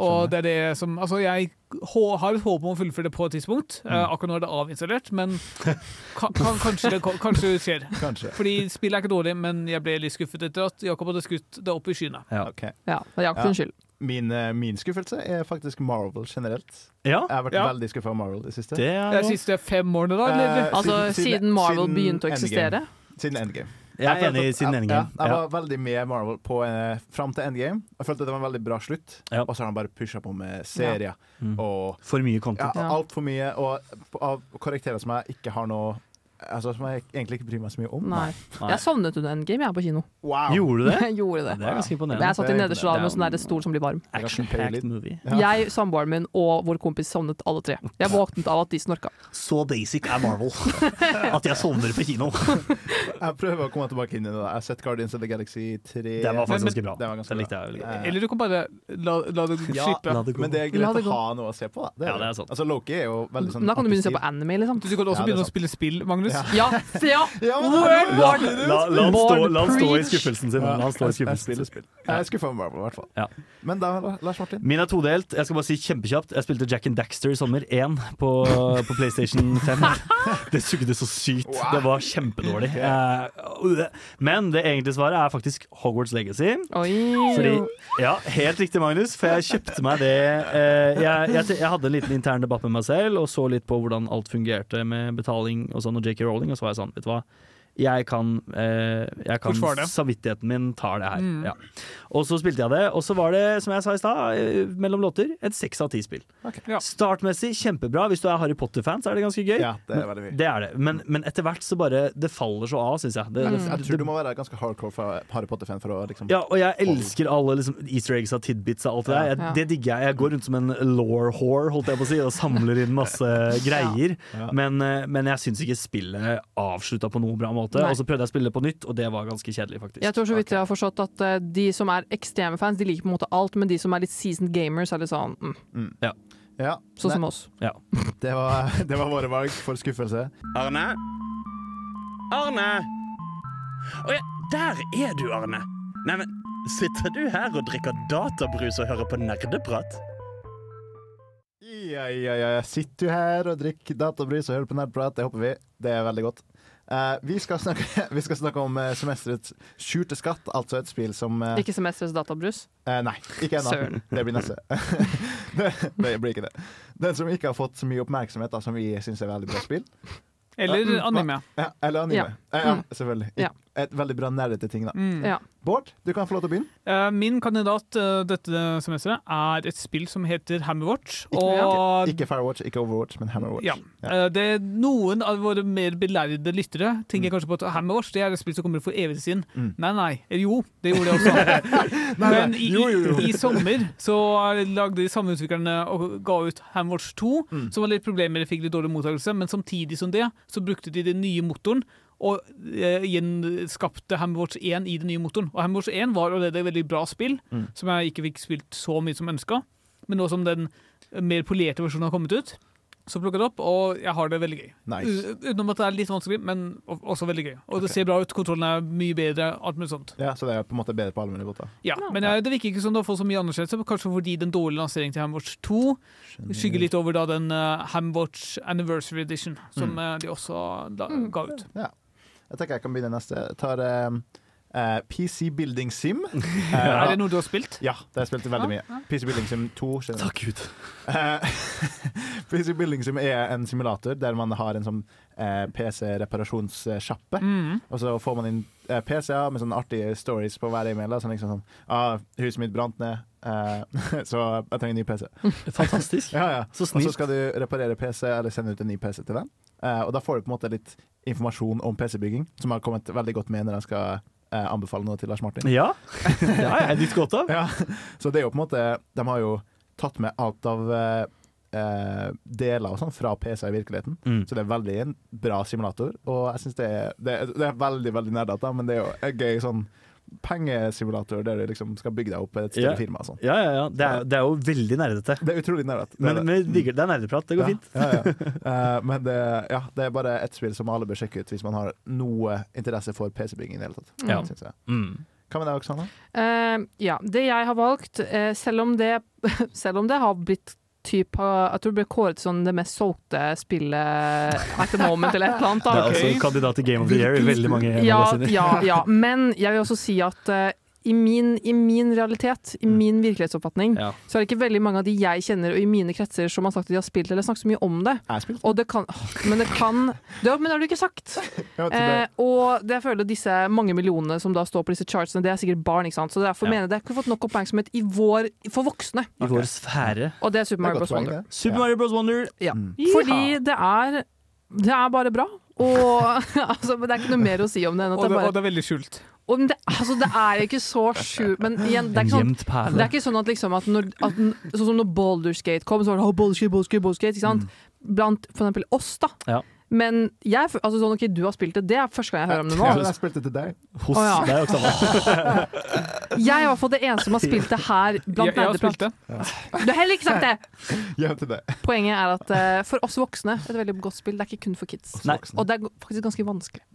Og det er det som Altså, jeg har et håp om å fullføre det på et tidspunkt. Mm. Eh, akkurat nå er det avinstallert, men [LAUGHS] kan, kan, kanskje, det, kanskje det skjer. Kanskje. Fordi spillet er ikke dårlig, men jeg ble litt skuffet etter at Jakob hadde skutt det opp i skyene. Ja. okay. Ja, det er Jakob sin skyld. Min, eh, min skuffelse er faktisk Marvel generelt. ja, Jeg har vært Ja. veldig skuffa av Marvel det siste. det er det er siste fem årene, da? Eller? Eh, Altså, siden- siden Marvel siden begynte å Endgame. eksistere. Siden Endgame. Jeg er enig i sin endgame. Ja, jeg var veldig med Marvel på, eh, fram til Endgame. Jeg følte det var en veldig bra slutt. Ja. Og så har han bare pusha på med serier Mm. og For mye ja, content. Altfor mye. Og av karakterer som jeg ikke har noe Altså Som jeg egentlig ikke bryr meg så mye om. Nei. Nei. Jeg sovnet under Endgame, jeg, på kino. Wow! Gjorde du det? [LAUGHS] Gjorde det. Det er ganske imponerende. jeg satt i nederste rad med en er- sånn der stol som blir varm. Action-packed movie. Ja. Jeg, samboeren min og vår kompis sovnet alle tre. Jeg våknet av at de snorka. Så basic er Marvel [LAUGHS] at jeg sovner på kino. [LAUGHS] Jeg prøver å komme tilbake inn i det. Jeg har sett Guardians of the Galaxy 3. Den var faktisk ganske bra. Den var ganske Den likte jeg veldig godt. Eh, Eller du kan bare la, la det slippe. Ja. Men det er greit det å ha noe å se på. Da. Ja, det er sant. Altså Loki er jo veldig sånn Da kan du begynne å se på anime, liksom. Du kan også Ja, er begynne å spille spill, Magnus. Markus. Ja, ja. Ja, [LAUGHS] Word, Word. la, la, han stå, la han stå i skuffelsen sin. La han stå i skuffelsen spill. Jeg er skuffa over Marvel, i hvert fall. Ja. Men da, Lars Martin? Min er todelt. Jeg skal bare si kjempekjapt Jeg spilte Jack and Daxter i sommer 1 på, på PlayStation 5. [LAUGHS] Det sugde så sykt. Det var kjempedårlig. Eh, men det egentlige svaret er faktisk Hogwarts Legacy. Oi. Fordi, ja, Helt riktig, Magnus, for jeg kjøpte meg det eh, jeg, jeg, jeg hadde en liten intern debatt med meg selv og så litt på hvordan alt fungerte med betaling og sånn, og JK Rowling, og så var jeg sånn, vet du hva jeg kan, eh, jeg kan Samvittigheten min tar det her. Mm. Ja. Og så spilte jeg det, og så var det, som jeg sa i stad, eh, mellom låter, et seks av ti spill. Ja. Startmessig kjempebra. Hvis du er Harry Potter-fan, så er det ganske gøy. Ja, det er veldig mye. Det er det. Men, men etter hvert så bare Det faller så av, syns jeg. Det, det, Jeg tror du må være ganske hardcore fra Harry Potter-fan for å liksom ja, og jeg elsker alle liksom, easter eggs og tidbits og alt det der. Jeg, Ja. Det digger jeg. Jeg går rundt som en law whore, holdt jeg på å si, og samler inn masse [LAUGHS] greier. Ja. Men, eh, men jeg syns ikke spillet avslutta på noe bra måte. Nei. Og så prøvde jeg å spille det på nytt, og det var ganske kjedelig, faktisk. Jeg tror så vidt jeg har forstått at uh, de som er ekstreme fans, de liker på en måte alt, men de som er litt seasoned gamers, er litt sånn mm, Ja. Sånn som oss. oss. [LAUGHS] det, var, det var våre valg for skuffelse. Arne? Arne? Å ja, der er du, Arne. Neimen, sitter du her og drikker databrus og hører på nerdeprat? Ja, ja, ja. Jeg sitter jo her og drikker databrus og hører på nerdprat. Det håper vi. Det er veldig godt. Eh, vi, skal snakke, [LAUGHS] vi skal snakke om eh, semesterets skjulte skatt, altså et spill som eh, Ikke semesterets databrus. eh, Nei, ikke ennå. [LAUGHS] Det blir neste. [LAUGHS] det, det blir ikke det. Den som ikke har fått så mye oppmerksomhet, da, som vi syns er veldig bra spill. Eller mm, anime. Ja, eller anime. Ja. Ja Mm. selvfølgelig. Ja. Et veldig bra nerdete ting, da. Mm. Ja. Bård, du kan få lov til å begynne. Uh, Min kandidat uh, dette semesteret er et spill som heter Hammerwatch. Og Ikke Firewatch, ikke Overwatch, men Hammerwatch. Ja. Eh, Det er Noen av våre mer belærde lyttere tenker kanskje på at Hammerwatch det er et spill som kommer for evig siden. Mm. Nei, nei. Jo, det gjorde det også. [LAUGHS] Men i, i, i sommer så lagde de samme utviklerne og ga ut Hammerwatch 2, Mm. som var litt problemer, fikk litt dårlig mottakelse, men samtidig som det så brukte de den nye motoren. Og eh, gjenskapte Hammerwatch 1 i den nye motoren. Og Hammerwatch 1 var allerede et veldig bra spill, Mm. som jeg ikke fikk spilt så mye som ønska. Men nå som den mer polerte versjonen har kommet ut, så plukka det opp, og jeg har det veldig gøy. Nice. Utenom at det er litt vanskelig, men også veldig gøy. Og det ser bra ut, kontrollen er mye bedre, alt mulig sånt. Ja, Så det er på en måte bedre på alle mulige måter. Ja, Men jeg, det virker ikke som det har fått så mye anerkjennelse, kanskje fordi den dårlige lanseringen til Hamwatch 2 skygger litt over da den uh, Hamwatch Anniversary Edition, som mm. de også da, ga ut. Jeg tenker jeg kan begynne neste. Jeg tar eh, eh, PC Building Sim. [LAUGHS] Eh, Er det noe du har spilt? Ja, det har jeg spilt veldig mye. PC Building Sim 2. skjønner. Takk Gud. [LAUGHS] Eh, [LAUGHS] PC Building Sim er en simulator der man har en sånn eh, PC-reparasjonssjappe. Mm. Og så får man inn PC-er med sånne artige stories på hver e-mail. Sånn liksom sånn ah, 'Huset mitt brant ned, eh, så jeg trenger en ny PC'. Fantastisk. Ja, ja. Så Og så skal du reparere PC eller sende ut en ny PC til den. Eh, og da får du på en måte litt informasjon om PC-bygging, som har kommet veldig godt med når jeg skal eh, anbefale noe til Lars Martin. Ja. ja, jeg nyter godt av. Ja, så det er jo på en måte De har jo tatt med alt av eh, eh, deler og sånn fra PC i virkeligheten. Mm. Så det er veldig en bra simulator, og jeg syns det, er- det, det er veldig veldig nerdete, men det er jo gøy sånn pengesimulator der du liksom skal bygge deg opp et større Ja. firma og sånn. Ja, ja, ja. Det er, det er jo veldig nerdete. Det er utrolig nerdete. Det er Men, det. men det er nerdeprat. Det går fint. Ja, ja, ja. [LAUGHS] Eh, men det, ja, det er bare et spill som alle bør sjekke ut hvis man har noe interesse for PC-bygging i det hele tatt. Ja. Synes jeg. Mm. Hva med deg, Oksana? Uh, ja, det jeg har valgt, uh, selv, om det, [LAUGHS] selv om det har blitt typ, har- jeg tror det ble kåret til sånn det mest solgte spillet at the moment, eller et eller annet. Det Da. er altså kandidat til Game of the Year i veldig mange Ja, magasiner. ja, ja. Men jeg vil også si at eh, i, min, i min realitet, i min virkelighetsoppfatning, Ja. så er det ikke veldig mange av de jeg kjenner og i mine kretser som har sagt at de har spilt eller snakket så mye om det. Og det kan Men det kan det, Men det har du ikke sagt! [LAUGHS] Ja, Eh, og det jeg føler disse mange millionene som da står på disse chartsene, det er sikkert barn. ikke sant? Så derfor Ja. mener jeg det har ikke fått nok oppmerksomhet i vår, for voksne. I vår sfære. Og det er Super er Mario Bros. Wonder. Super Mario Bros. Wonder. Ja. Mm. Fordi det er det er bare bra. Og [LAUGHS] altså, men Det er ikke noe mer å si om det enn at Og det det, er og det er veldig skjult. og det, altså, det er ikke så skjult, Men igjen, det er ikke sånn perle. det er ikke sånn at, liksom, at, når, at Sånn som når Boulderskate kom, så var det oh, Boulderskate, Boulderskate, ikke sant? Blant for eksempel oss, da. Ja. Men jeg, altså sånn, ok, du har spilt det, det er første gang jeg hører om det nå. Ja, [LAUGHS] jeg spilte til deg. Hos oh, ja. deg, Oksana. [LAUGHS] Jeg er i hvert fall det eneste som har spilt det her blant jeg har spilt nerdeprat. det. Du har heller ikke sagt det! [LAUGHS] Til det. Poenget er at uh, for oss voksne, et veldig godt spill, det er ikke kun for kids. Nei. Og det er faktisk ganske vanskelig.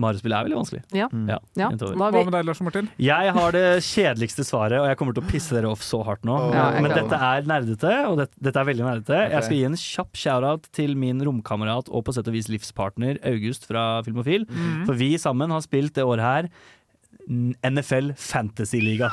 Mario-spillet er veldig vanskelig. Ja. Ja, Ja, over. Hva med deg, Lars Martin? Jeg har det kjedeligste svaret, og jeg kommer til å pisse dere off så hardt nå. Ja, Men dette er nerdete, og det, dette er veldig nerdete. Okay. Jeg skal gi en kjapp shout-out til min romkamerat og på sett og vis livspartner August fra Filmofil. Mm. For vi sammen har spilt det året her NFL Fantasy-liga.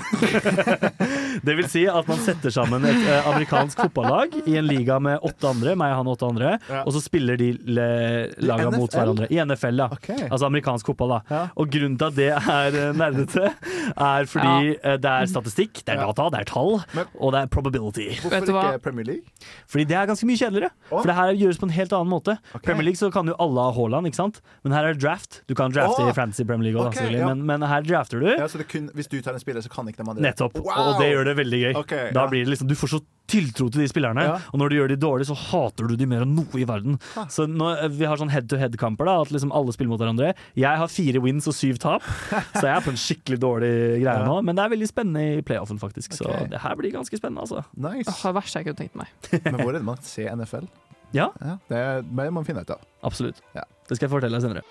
[LAUGHS] det vil si at man setter sammen et eh, amerikansk fotballag i en liga med åtte andre, meg, han og åtte andre, Ja. og så spiller de laga mot hverandre. I NFL, ja. Okay. Altså amerikansk fotball, da. Ja. Og grunnen til at det er eh, nerdete, er fordi ja. det er statistikk, det er data, det er tall, Men- og det er probability. Hvorfor ikke Premier League? Fordi det er ganske mye kjedeligere. For det her gjøres på en helt annen måte. Okay. Premier League så kan jo alle ha Haaland, ikke sant? Men her er det draft. Du kan drafte oh. i Fantasy Premier League også, okay, ja. men, men her drafter du. Ja, så det kun, hvis du tar en spiller, så kan ikke de andre Nettopp. Wow! Og det gjør det veldig gøy. Okay, da ja. blir det liksom, Du får så tiltro til de spillerne, Ja. og når du gjør de dårlig, så hater du de mer enn noe i verden. Ha. Så nå, eh, Vi har sånn head-to-head-kamper, da at liksom alle spiller mot hverandre. Jeg har fire wins og syv tap, [LAUGHS] så jeg er på en skikkelig dårlig greie Ja. nå. Men det er veldig spennende i playoffen, faktisk. Så det her blir ganske spennende, altså. Nice. Åh, det verste jeg kunne tenkt meg. [LAUGHS] Men hvor er det man ser NFL? Ja. Det er- må man finne ut av. Absolutt. Ja. Det skal jeg fortelle deg senere.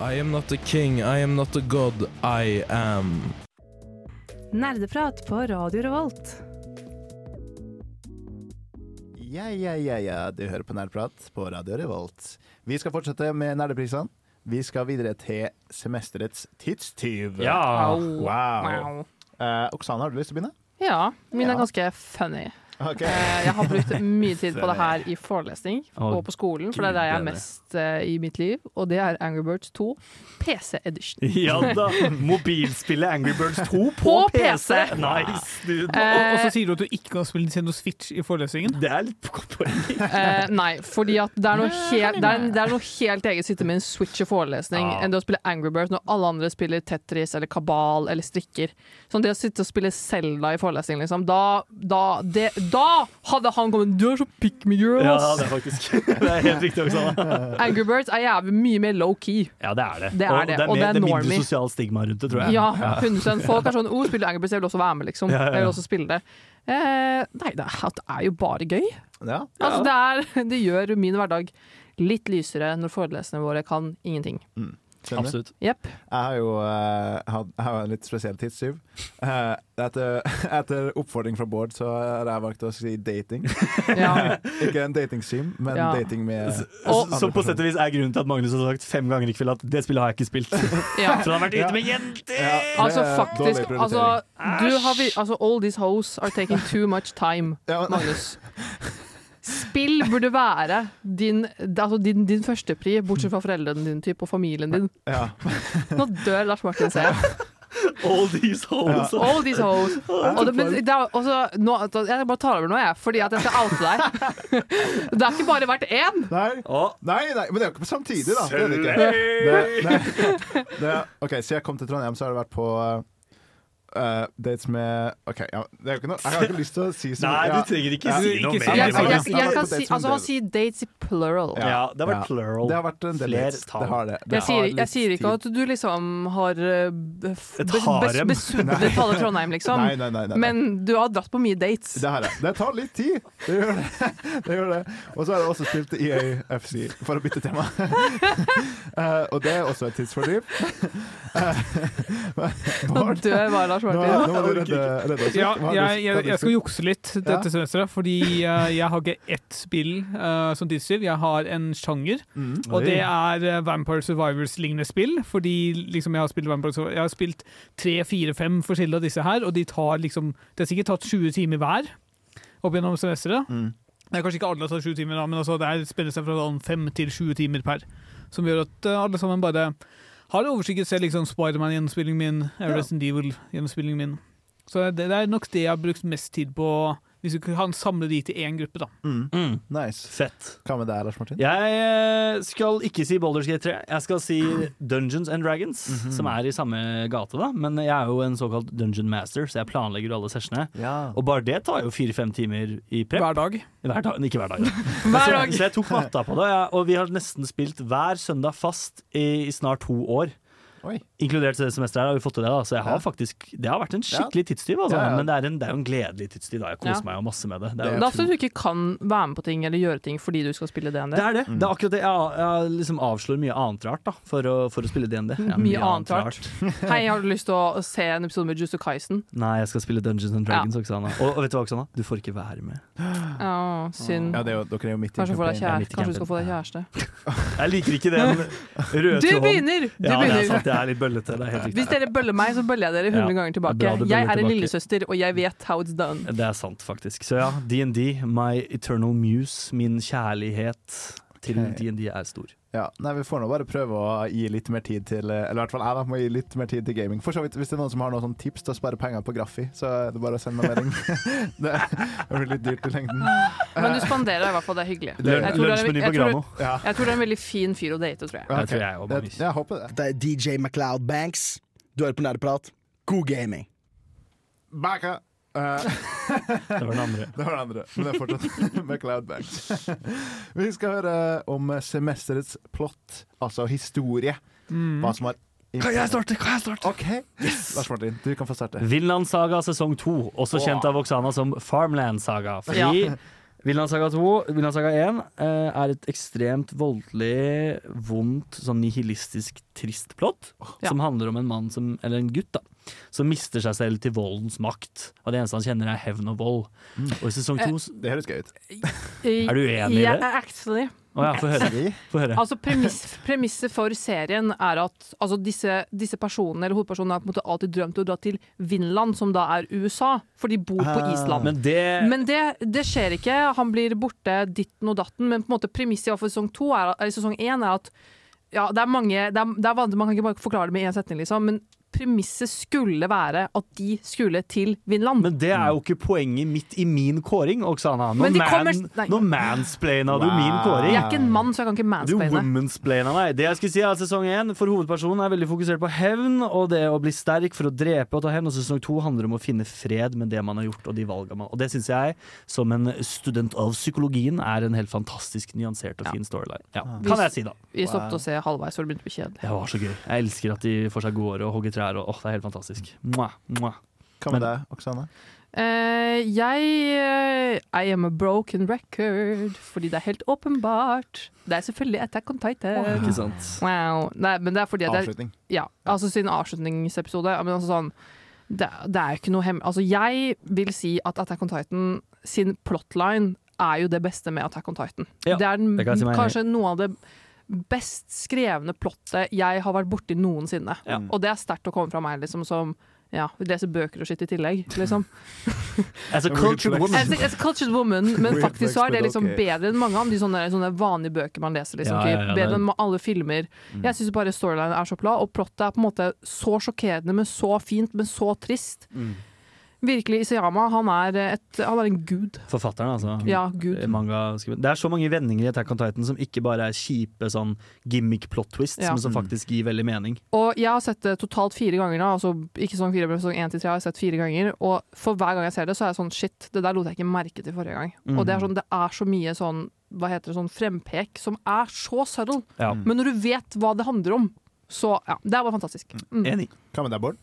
I am not a king, I am not a god, I am. Nerdeprat på Radio Revolt. Ja, ja, ja, ja. Du hører på Nerdprat på Radio Revolt. Vi skal fortsette med nerdeprisene. Vi skal videre til semesterets tidstyv. Ja. Wow. Wow. Uh, Oksane, har du lyst til å begynne? Ja, min Ja. er ganske funny. Ok. Eh, Jeg har brukt mye tid [LAUGHS] på det her i forelesning og på skolen, for det er det jeg er mest eh, i mitt liv, og det er Angry Birds 2 PC Edition. [LAUGHS] Ja da! Mobilspillet Angry Birds 2 [LAUGHS] på, På PC! PC. Nice, dude. Og, Eh, og så sier du at du ikke kan spille Nintendo Switch i forelesningen. Det er litt godt poeng. Eh, nei, fordi at det er noe helt, det er, det er noe helt eget å sitte med en Switch i forelesning ah. enn det å spille Angry Birds når alle andre spiller Tetris eller Kabal eller strikker. Sånn det å sitte og spille Zelda i forelesning, liksom, da, da, det, da hadde han kommet Du er så pick me girl, Ja, ass! det er faktisk [LAUGHS] Det er helt riktig, Oksana. Angry Birds er jævlig mye mer low-key. Ja, det er det. Det er og det, det er, og mer, det er det mindre sosialt sosial stigma rundt det, tror jeg. Ja, 100 Folk er sånn 'Å, spiller Angry Birds, jeg vil også være med', liksom. Ja, ja, ja. Jeg vil også spille det. Eh, nei, det er, det er jo bare gøy. Ja. Altså, det, er, det gjør min hverdag litt lysere når foreleserne våre kan ingenting. Skjønner. Absolutt. Yep. Jeg har jo uh, hatt- jeg har en litt spesiell tidstyv. Uh, etter, [LAUGHS] etter oppfordring fra Bård så har jeg valgt å si dating. [LAUGHS] Ja. Ikke en datingsim, men Ja. dating med Og, som på sett og vis er grunnen til at Magnus har sagt fem ganger i kveld at det spillet har jeg ikke spilt. [LAUGHS] ja. For han har vært Ja. ute med jenter! Ja, Altså faktisk altså, du har, vi- altså, All these hoes are taking too much time, Ja, Magnus. Spill burde være din, altså din, din førstepri, bortsett fra foreldrene dine typ, og familien din. ja. [LAUGHS] Nå dør Lars Martin, ser jeg. All these hoes. All these hoes. Og det, men det er også, nå, jeg bare tar over nå, jeg, fordi at jeg skal oute deg. [LAUGHS] Det har ikke bare vært én. Nei. Nei, nei, men det er jo ikke på samtidig, da. Det er det ikke. [LAUGHS] Det, nei. Det, OK, siden jeg kom til Trondheim, så har det vært på uh, dates med OK, ja, det er jo ikke noe Jeg har ikke lyst til å si så [LAUGHS] Nei, du trenger ikke Ja. si Ikke noe mer. Jeg, jeg, jeg, Jeg kan si, altså, han sier dates i plural. Ja, det har vært plural. Det har vært en del dates. Det har det. det Jeg sier, har jeg sier ikke at du liksom har uh, Et harem. besudlet alle Trondheim, liksom. Nei, nei, nei. nei, nei. Men du har dratt på mye dates. Det har jeg. Det tar litt tid. Det gjør det. [LAUGHS] det, gjør det. Og så har jeg også spilt EAFC, for å bytte tema. uh, [LAUGHS] og det er også et tidsfordriv. Eh, Nå dør bare Lars nå, Martin. nå må du redde, redde oss. Ja, jeg, jeg, jeg skal jukse litt dette semesteret, fordi eh, jeg har ikke ett spill uh, som tidstyv. Jeg har en sjanger, Mm. og det er eh, Vampire Survivors-lignende spill. Fordi liksom jeg har spilt Vampire Survivors Jeg har spilt tre, fire, fem forskjellige av disse her, og de tar liksom Det har sikkert tatt 20 timer hver opp gjennom semesteret. Mm. Det er kanskje ikke alle har tatt 20 timer, da, men altså det er spenner seg fra sånn fem til 20 timer per. Som gjør at alle sammen bare har overskygget selv liksom Spiderman-gjennomspillingen min, Ja. Resident Evil-gjennomspillingen min. Så det, det er nok det jeg har brukt mest tid på Hvis du kan samle de til én gruppe, da. Mm. Mm. Nice. Fett. Hva med deg, Lars Martin? Jeg eh, skal ikke si Baldur's Gate 3. Jeg skal si Dungeons and Dragons, Mhm. som er i samme gate, da. Men jeg er jo en såkalt dungeon master, så jeg planlegger alle sessionene. Ja. Og bare det tar jo fire-fem timer i prep. Hver dag. Hver dag, ikke hver dag. Da. [LAUGHS] Hver så, dag. så jeg tok matta på det, ja, og vi har nesten spilt hver søndag fast i, i snart to år. Oi. Inkludert det semesteret her har vi fått til det, da. så jeg har Ja. faktisk Det har vært en skikkelig tidstyv, altså. Ja, ja. Men det er, en, det er jo en gledelig tidstyv. da Jeg koser Ja. meg jo masse med det. Det er, Det er ofte du ikke kan være med på ting eller gjøre ting fordi du skal spille DND. det er det. Det er akkurat det. Jeg, jeg liksom avslår mye annet rart da for å, for å spille DND. [LAUGHS] Ja, Mye annet rart. Hei, har du lyst til å se en episode med Justo Kaisen? Nei, jeg skal spille Dungeons and Dragons, Oksana. Og, og vet du hva, Oksana? Du får ikke være med. [GASPS] Ja, synd. Ja, det er jo, dere er jo midt i Kanskje, få deg campaign. er kjære. midt i Kanskje du skal få deg kjæreste. Jeg liker ikke den [LAUGHS] røde Du begynner! Du Ja, er begynner. Er litt bøllete. Det er helt riktig. Hvis dere bøller meg, så bøller jeg dere 100 Ja, ganger tilbake. er. Jeg er en lillesøster, og jeg vet how it's done. Det er sant, faktisk. Så ja, DND, my eternal muse, min kjærlighet til. DND er stor. Ja, nei, Vi får nå bare prøve å gi litt mer tid til Eller i hvert fall jeg da, må gi litt mer tid til gaming. For så vidt, Hvis det er noen som har noen tips til å spare penger på Graffi, så er det bare å sende meg melding. [LAUGHS] det blir litt dyrt i lengden. Men du spanderer i hvert fall, det er hyggelig. Det- Jeg tror det er- Lunsjmeny på tror- Grano. Ja. Jeg tror det er en veldig fin fyr å date, tror jeg. Det tror jeg Det- Jeg håper det. Det er DJ MacLeod Banks. Du hører på Nerdeprat. God gaming. Backa! Eh, [LAUGHS] Det var den andre. [LAUGHS] det var den andre, men det er fortsatt [LAUGHS] med Cloudbanks. [LAUGHS] Vi skal høre om semesterets plott, altså historie. Hva som har Kan jeg starte? Kan jeg starte? OK. Lars Martin, du kan få starte. Vinlandssaga sesong to, også kjent av Oksana som Farmland Saga. Fordi ja. Vinlandssaga 2, Villandsaga 1 eh, er et ekstremt voldelig, vondt, sånn nihilistisk, trist plott. Ja. Som handler om en mann som, eller en gutt, da, som mister seg selv til voldens makt. Og det eneste han kjenner, er hevn og vold. Og i sesong to Det høres gøy ut. Er du enig i det? actually Oh, ja, få høre. Høre. Altså premiss, Premisset for serien er at altså, disse, disse personene eller hovedpersonene har på en måte alltid drømt å dra til Vinland, som da er USA, for de bor på Ah. Island. Men det Men det, det skjer ikke. Han blir borte ditten og datten. Men på en måte premisset i sesong to er, er, sesong én er at ja, det er mange det er, det er vanlig, Man kan ikke bare forklare det med én setning, liksom. Men premisset skulle være at de skulle til Vinland. Men det er jo ikke poenget mitt i min kåring, Oksana. Nå, Men man, kommer- nå mansplaina du min kåring. jeg er ikke en mann, så jeg kan ikke Du mansplaine. womansplaina meg. Det jeg skulle si er at Sesong én for hovedpersonen er veldig fokusert på hevn og det å bli sterk for å drepe og ta hevn. Og sesong to handler om å finne fred med det man har gjort og de valga man Og det syns jeg, som en student av psykologien, er en helt fantastisk nyansert og fin storyline. Ja, kan jeg si, da. Vi stoppet å se halvveis, for det begynte å bli kjedelig. Det var så gøy. Jeg elsker at de får seg gårde og hogger trær. Og, åh, det er helt fantastisk. Mwah, mwah. Hva med deg, Oksane? Uh, jeg uh, I am a broken record, fordi det er helt åpenbart. Det er selvfølgelig Attack on Titan. Ikke sant? Wow. Nei, men det er fordi at jeg, Avslutning. ja, altså sin avslutningsepisode men altså sånn, det, det er ikke noe hem... Altså, jeg vil si at Attack on Titan sin plotline er jo det beste med Attack on Titan. Ja, det er den, det kan si kanskje noe av det best skrevne plottet jeg har vært borti noensinne. Ja. Og det er sterkt å komme fra meg, liksom, som ja, leser bøker og skitt i tillegg, liksom. [LAUGHS] As a cultured woman. As a, as a cultured woman, men faktisk så er det liksom bedre enn mange av de sånne, sånne vanlige bøker man leser. Liksom, Ja, ja, ja, bedre enn alle filmer. Jeg syns bare storylinen er så plat, og plottet er på en måte så sjokkerende, men så fint, men så trist. Virkelig, Isayama, han er, et, han er en gud. Forfatteren, altså. Ja, gud. Manga-skriver. Det er så mange vendinger i Attack on Titan som ikke bare er kjipe sånn gimmick plot twists, Ja. men som faktisk gir veldig mening. Og jeg har sett det totalt fire ganger nå, altså ikke sånn fire, men sånn én til tre har jeg sett fire ganger. Og for hver gang jeg ser det, så er jeg sånn shit, det der lot jeg ikke merke til forrige gang. Mm. Og det er, sånn, det er så mye sånn, hva heter det, sånn frempek som er så subtle. Ja. Men når du vet hva det handler om, så ja, det er bare fantastisk. Mm. Enig. Hva med deg, Bård?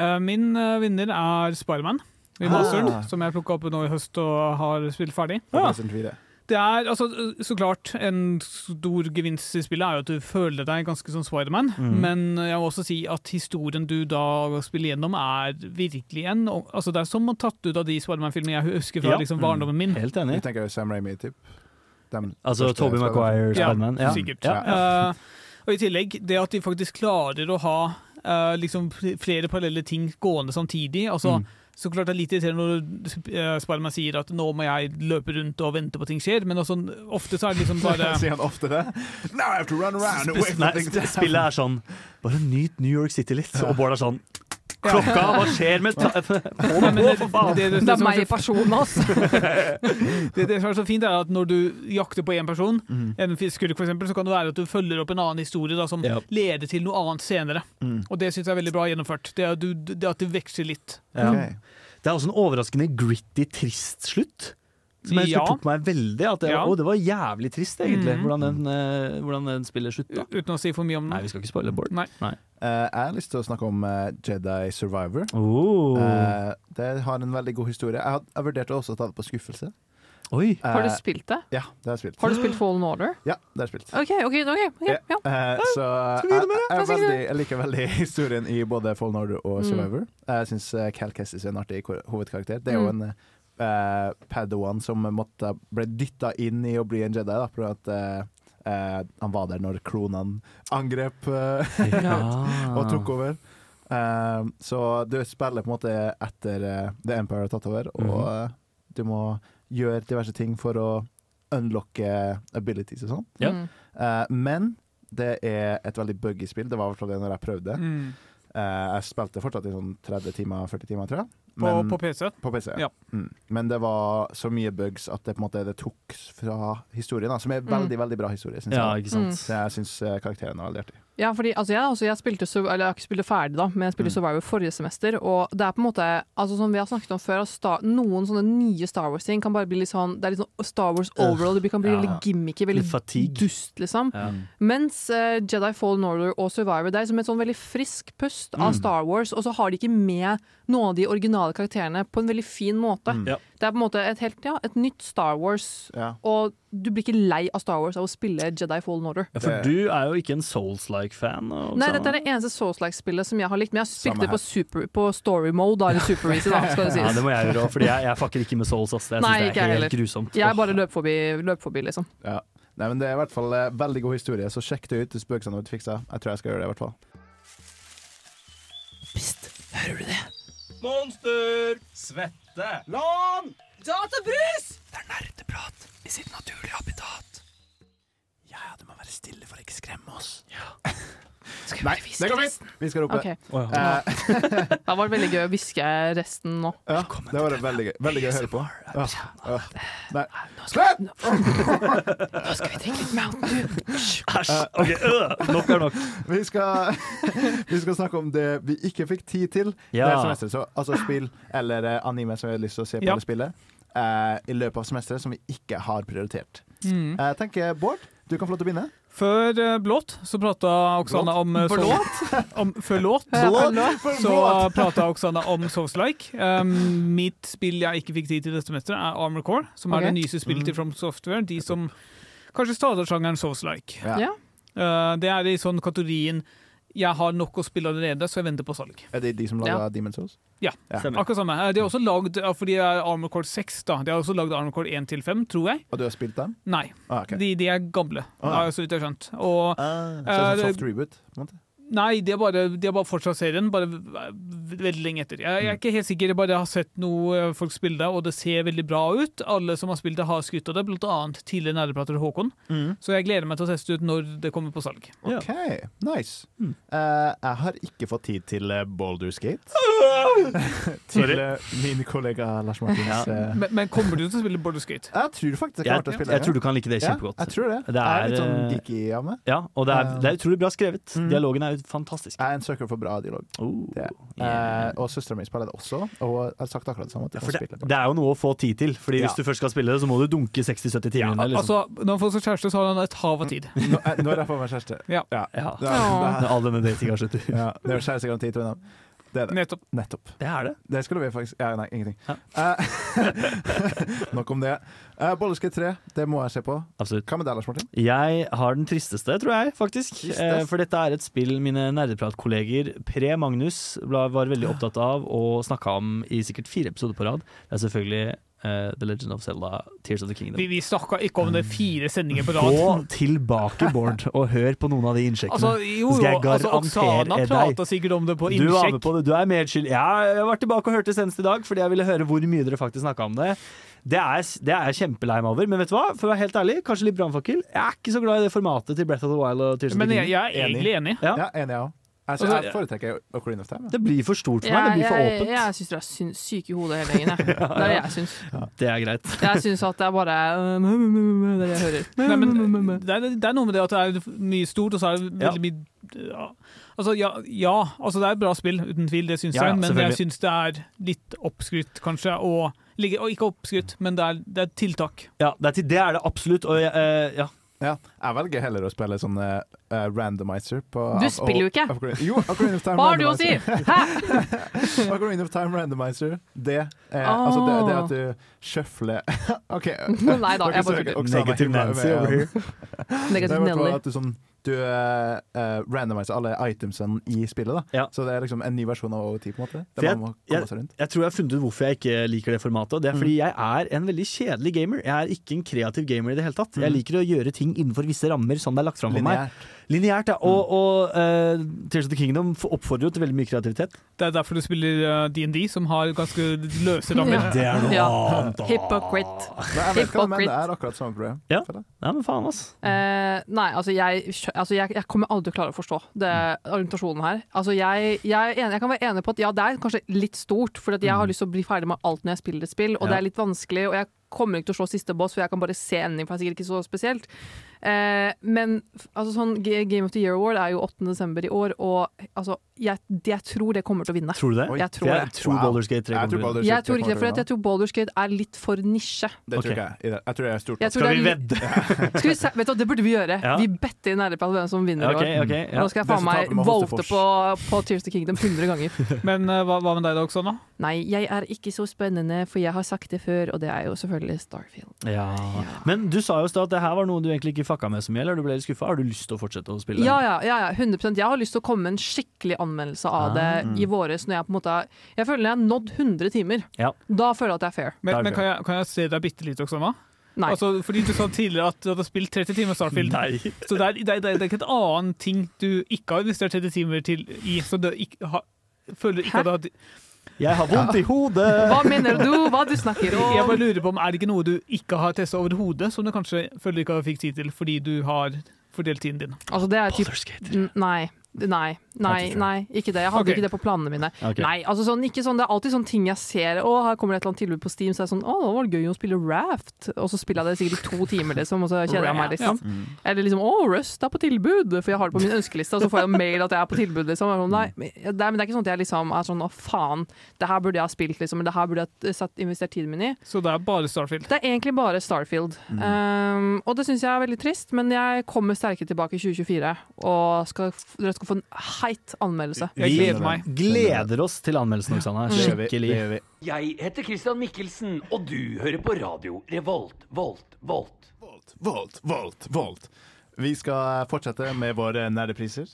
Eh, Min eh, vinner er Spiderman. Remastered, Ah. som jeg plukka opp nå i høst og har spilt ferdig. 4? Det er altså, så klart En stor gevinst i spillet er jo at du føler deg ganske som Spiderman, mm. men jeg må også si at historien du da spiller gjennom, er virkelig en altså Det er som å tatt ut av de Spiderman-filmene jeg husker fra Ja. liksom, barndommen min. Helt enig. enig. tenker Sam Raimi, typ. Dem Altså Toby. Maguire, Spiderman. Ja, sikkert. Ja. Uh, og i tillegg, det at de faktisk klarer å ha eh, liksom flere parallelle ting gående samtidig. Altså, Mm. Så klart det er litt irriterende når uh, Spiderman sier at nå må jeg løpe rundt og vente på ting skjer, men altså, ofte så er det liksom bare [LAUGHS] Sier han ofte det? Now I have to run around and wait for things to sp- spillet er sånn Bare nyt New York City litt. Og Bård er sånn Klokka, hva skjer med ta på, det, for faen! det, det, Det er meg i personen, person, altså. [LAUGHS] det, det som er så fint, er at når du jakter på én person, Mm. en skurk eksempel, så kan det være at du følger opp en annen historie da, som yep. leder til noe annet senere. Mm. Og det syns jeg er veldig bra gjennomført. Det, at du, det at det veksler litt. Ja. Okay. Det er også en overraskende gritty, trist slutt. Som jeg Ja. tok meg veldig. At det, Ja. å, det var jævlig trist, egentlig, mm. hvordan, den, uh, hvordan den spiller slutta. Uten å si for mye om Nei, vi skal ikke spoile Bård. Nei. Eh, jeg har lyst til å snakke om uh, Jedi Survivor. Oh. Eh, det har en veldig god historie. Jeg, had, jeg vurderte også å ta det på skuffelse. Oi. Har du spilt det? Ja, det har jeg spilt. Har du spilt Fallen Order? Ja, det har jeg spilt. OK, OK. ok, ok, ja. Eh, så skal vi jeg, med det? jeg, er Hva skal vi veldig, jeg liker veldig historien i både Fallen Order og Mm. Survivor. Jeg syns Cal Kestis er en artig hovedkarakter. Det er jo Mm. en eh, padawan som måtte, ble dytta inn i å bli en Jedi, da, for at eh, eh, han var der når klonene angrep Ja. [LAUGHS] og tok over. Eh, så du spiller på en måte etter eh, The Empire har tatt over, og Mhm. du må gjøre diverse ting for å unlocke abilities og sånn. Ja. Mm. Eh, men det er et veldig buggy spill. Det var i hvert fall det når jeg prøvde. Mm. Uh, jeg spilte fortsatt i sånn 30 timer, 40 timer, tror jeg. På, Men, på PC. på PC. Ja. Mm. Men det var så mye bugs at det på en måte det tok fra historien, da, som er en veldig veldig bra historie. Synes ja, jeg. ikke sant. Så jeg syns karakteren er veldig artig. Ja, fordi altså, jeg, altså, jeg spilte eller jeg har ikke spilt ferdig, da, men jeg spilte Mm. Survivor forrige semester. Og det er på en måte altså, Som vi har snakket om før, Star, noen sånne nye Star Wars-ting kan bare bli litt sånn Det er litt sånn Star Wars overall. Det kan bli Ja. veldig gimmicky, veldig dust, liksom. Ja. Mens uh, Jedi Fallen Order og Survivor Det er som et sånn veldig frisk pust av Mm. Star Wars, og så har de ikke med noen av de originale karakterene på en veldig fin måte. Mm. Ja. Det er på en måte et helt ja, et nytt Star Wars, Ja. og du blir ikke lei av Star Wars av å spille Jedi Fallen Order. Ja, for du er jo ikke en Souls-like-fan. Nei, dette er det eneste Souls-like-spillet som jeg har likt. Men jeg har spilt det på, super, på story mode, da, eller super easy, da, [LAUGHS] skal det Ja, sies. det må jeg gjøre òg, for jeg, jeg fucker ikke med Souls. Ass. Jeg syns det er helt grusomt. Jeg bare løp forbi, løp forbi liksom. Ja. Nei, men Det er i hvert fall eh, veldig god historie, så sjekk det ut Spøkelsene har fiksa. Jeg tror jeg skal gjøre det, i hvert fall. Pst, hører du det? Monster! Svette! Lån! Ja, du må være stille for å ikke skremme oss. [LAUGHS] Nei, det går fint! Vi skal rope. Okay. Oh, ja. Eh, [LAUGHS] Det var veldig gøy å hviske resten nå. ja, det var det veldig gøy. Veldig gøy å høre på. Ja. Nei. Slutt! Nå skal vi drikke [LAUGHS] litt Mountain Dew. Æsj! Okay. nok er nok. Vi skal, [LAUGHS] vi skal snakke om det vi ikke fikk tid til Ja. det semesteret. Så, altså spill eller eh, anime som vi har lyst til å se på Ja. eller spille uh, i løpet av semesteret, som vi ikke har prioritert. Mm. Uh, tenker, Bård, du kan få lov til å begynne. Før Blåt Blått så prata Oksana om eh, om Før låt [LAUGHS] så prata Oksana om Souls-like. Um, mitt spill jeg ikke fikk tid til dette semesteret, er Armor Core, som Ok. er det nyeste spillet til From Software. De som kanskje starter sjangeren Souls-like. Ja. Ja. Uh, det er i sånn kategorien jeg har nok å spille allerede, så jeg venter på salg. Er det de som lager Ja. Demon's Souls? Ja, Ja. Akkurat samme. Eh, De har også lagd, fordi det er Armor Core 6, da. De har også lagd Armor Core 1 til 5, tror jeg. Og du har spilt dem? Nei, Ah, okay. de, de er gamle, Ah. ja, så vidt jeg har skjønt. Og Ah, så det sånn en soft reboot? måte. Nei, de har bare, de bare fortsatt serien, bare veldig lenge etter. Jeg, jeg er ikke helt sikker, jeg bare har sett noe eh, folk spille det, og det ser veldig bra ut. Alle som har spilt det, har skrytt av det, blant annet tidligere nerdeprater Håkon. Så jeg gleder meg til å teste ut når det kommer på salg. OK, nice. Mm. Uh, jeg har ikke fått tid til Baldur's Boulders Gate. [LAUGHS] til eh, min kollega Lars Martins. ja. Men, men kommer du til å spille Baldur's Skate? jeg tror faktisk jeg Jeg, kommer til å spille jeg tror du kan like det Ja, kjempegodt. jeg tror det. Det jeg er litt er, sånn eh, geeky av meg. Ja, og det er, det er utrolig bra skrevet. Mm. Dialogen er fantastisk. Jeg er en søker for bra dialog. Oh, yeah. Eh, og søstera mi spiller det også, og jeg har sagt akkurat det samme. At Ja, for det, det er jo noe å få tid til. Fordi Ja. Hvis du først skal spille det, så må du dunke 60-70 Ja, liksom. altså, når man får seg kjæreste, så har man et hav av tid. [LAUGHS] Nå, når jeg får meg kjæreste. Ja. ja. ja. Det, Ja. er, All denne datinga slutter. det, ja. det er jo kjærestegaranti, tror jeg. Det er det. Nettopp. Nettopp. Det er det. Det skulle vi faktisk Ja, nei, ingenting. Ja. Eh, [LAUGHS] nok om det. Uh, Bolleske 3, det må jeg se på. Absolutt. Hva med deg, Lars Martin? Jeg har den tristeste, tror jeg, faktisk. Eh, for dette er et spill mine nerdepratkolleger pre-Magnus var veldig opptatt av og snakka om i sikkert fire episoder på rad. Det er selvfølgelig eh, The Legend of Zelda Tears of the Kingdom. Vi, vi snakka ikke om det fire sendinger på Gå rad. tilbake, Bård, og hør på noen av de innsjekkene. Altså, jo, Skal jo, jeg altså, Oksana prata sikkert om det på innsjekk. du var med på det, du er medskyld. Ja, jeg var tilbake og hørte senest i dag, fordi jeg ville høre hvor mye dere faktisk snakka om det. Det er, det er jeg kjempelei meg over, men vet du hva? For å være helt ærlig, kanskje litt brannfakkel. Jeg er ikke så glad i det formatet til Breath of the Wild og Tears of Men the jeg, Men jeg er egentlig enig. Ja. Ja, enig, jeg òg. Altså, Altså, jeg foretrekker Ocarina of Time. ja. Det blir for stort for meg. Det blir for jeg, jeg, åpent. jeg syns dere er syk syke i hodet hele gjengen. jeg. Det er det jeg syns. Det er greit. Jeg syns at det er bare øh, det er det jeg hører. Nei, men det er, det er noe med det at det er mye stort, og så er det veldig mye ja. Altså, ja, ja, altså det er et bra spill, uten tvil, det syns jeg, men jeg syns det er litt oppskrytt, kanskje, og, ligge- og ikke oppskrytt, men det er, det er tiltak. Ja, det er, det er det absolutt. Og jeg, eh, ja. Ja, jeg velger heller å spille sånn eh, randomizer på Du spiller jo ikke. Jo, Ocarina of Time Hva har du å si? randomizer. Hæ? [LAUGHS] Ocarina of Time randomizer, det er altså det, det at du shuffler [LAUGHS] OK. Nei da, jeg bare tuller. Negative Nancy over here. [LAUGHS] Det er Negativ i hvert fall Nelly. at du sånn du eh, eh, randomiser alle itemsene i spillet. da Ja. Så det er liksom en ny versjon av OT. på en måte jeg- jeg-. Jeg tror jeg har funnet ut hvorfor jeg ikke liker det formatet. og Det er fordi Mm. jeg er en veldig kjedelig gamer. Jeg er ikke en kreativ gamer i det hele tatt. Jeg Mm. liker å gjøre ting innenfor visse rammer som det er lagt fram for meg. Lineært. Ja. Og, og uh, Tears of the Kingdom oppfordrer jo til veldig mye kreativitet. Det er derfor du spiller uh, som har ganske løse rammer. Ja. Det er noe Ja. annet. da. Hypocrite. Vet hva Hypocrite. det er akkurat samme problem. Ja. Nei, men faen, ass. Uh, nei, altså, jeg, altså jeg, jeg kommer aldri til å klare å forstå det, argumentasjonen her. Altså jeg, jeg, er enig, jeg kan være enig på at ja, det er kanskje litt stort, for jeg har lyst til å bli ferdig med alt når jeg spiller et spill, og Ja. det er litt vanskelig, og jeg kommer ikke til å slå siste boss, for jeg kan bare se enden, for det er sikkert ikke så spesielt. Eh, men altså, sånn Game of the Year Award er jo 8. desember i år, og altså, jeg, jeg tror det kommer til å vinne. Tror du det? Jeg tror jeg tror Wow. Baldur's Gate 3 Jeg kommer tror til å vinne. Jeg tror ikke det, for jeg tror Baldur's Gate er litt for nisje. Det tror okay. jeg. Jeg tror det er stort. Jeg tror Skal det vi er, vedde? [LAUGHS] Skal vi se, vet du, det burde vi gjøre. Ja. Vi better i nerdeprat hvem som vinner i okay, år. Okay, ja. Nå skal jeg faen meg Volte vote på, på Tears of the Kingdom 100 ganger. [LAUGHS] Men uh, hva, hva med deg da, Oksana? Nei, jeg er ikke så spennende, for jeg har sagt det før, og det er jo selvfølgelig Starfield. Ja. Men du sa jo i stad at det her var noe du egentlig ikke fucka med så mye, eller du ble litt skuffa. Har du lyst til å fortsette å spille? Ja, ja, ja, ja, 100% Jeg har lyst til å komme med en skikkelig anmeldelse av det mm. i våres. Når jeg på en måte Jeg føler jeg har nådd 100 timer. Ja. Da føler jeg at det er fair. Men, er men kan, jeg, kan jeg se deg bitte litt, Oksana? Nei. Altså, fordi du sa tidligere at du hadde spilt 30 timer Starfield. [LAUGHS] Nei. Så det er, det, er, det er ikke et annet ting du ikke har investert 30 timer til i, så du ikke ha, føler ikke Hæ? at du har Jeg har vondt i hodet! Hva mener du? Hva du snakker om? Jeg bare lurer på om Er det ikke noe du ikke har testa overhodet, som du kanskje føler ikke fikk tid til fordi du har fordelt tiden din? Altså, det er typ Nei. Nei, nei, nei, ikke det. Jeg hadde okay. ikke det på planene mine. Okay. Nei, altså sånn, ikke sånn, Det er alltid sånne ting jeg ser. Å, her kommer det et eller annet tilbud på Steam, så er det sånn Å, nå var det gøy å spille Raft. Og så spiller jeg det sikkert i to timer, liksom, og så kjeder jeg meg, liksom. Eller liksom Å, Rust er på tilbud! For jeg har det på min ønskeliste, og så får jeg mail at jeg er på tilbud, liksom. Sånn, Nei, men det er, men det er ikke sånn at jeg liksom er sånn Å, faen, det her burde jeg ha spilt, liksom. Eller det her burde jeg satt, investert tiden min i. Så det er bare Starfield. Det er egentlig bare Starfield. Um, og det syns jeg er veldig trist, men jeg kommer sterkere tilbake i 2024. Og skal, skal få en heit anmeldelse. Jeg gleder meg. gleder oss til anmeldelsen, Oksana. Det Skikkelig. vi. Jeg heter Christian Mikkelsen, og du hører på radio Revolt, Volt, Volt. Volt, volt, volt, volt. Vi skal fortsette med våre nerdepriser.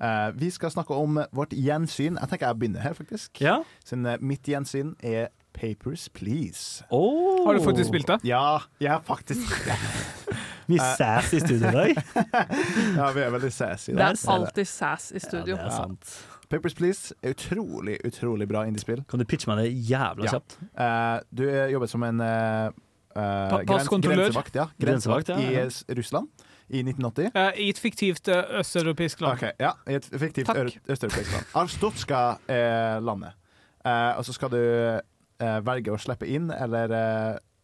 Eh, vi skal snakke om vårt gjensyn. Jeg tenker jeg begynner her, faktisk. Ja? Siden eh, mitt gjensyn er Papers, Please. Oh. Har du faktisk spilt det? Ja, jeg har faktisk [LAUGHS] Mye sass i studio i dag. [LAUGHS] Ja, vi er veldig sassy. Det er alltid sass i studio. Ja, det er sant. Papers, Please er utrolig, utrolig bra indiespill. Kan du pitche meg det jævla Ja. kjapt? Eh, du jobber som en uh, uh, grensevakt, ja, Grensevakt, i Russland i 1980. Uh, I et fiktivt østeuropeisk land. Okay, ja, I et fiktivt østeuropeisk land. Arstotska er landet. Eh, og så skal du eh, velge å slippe inn eller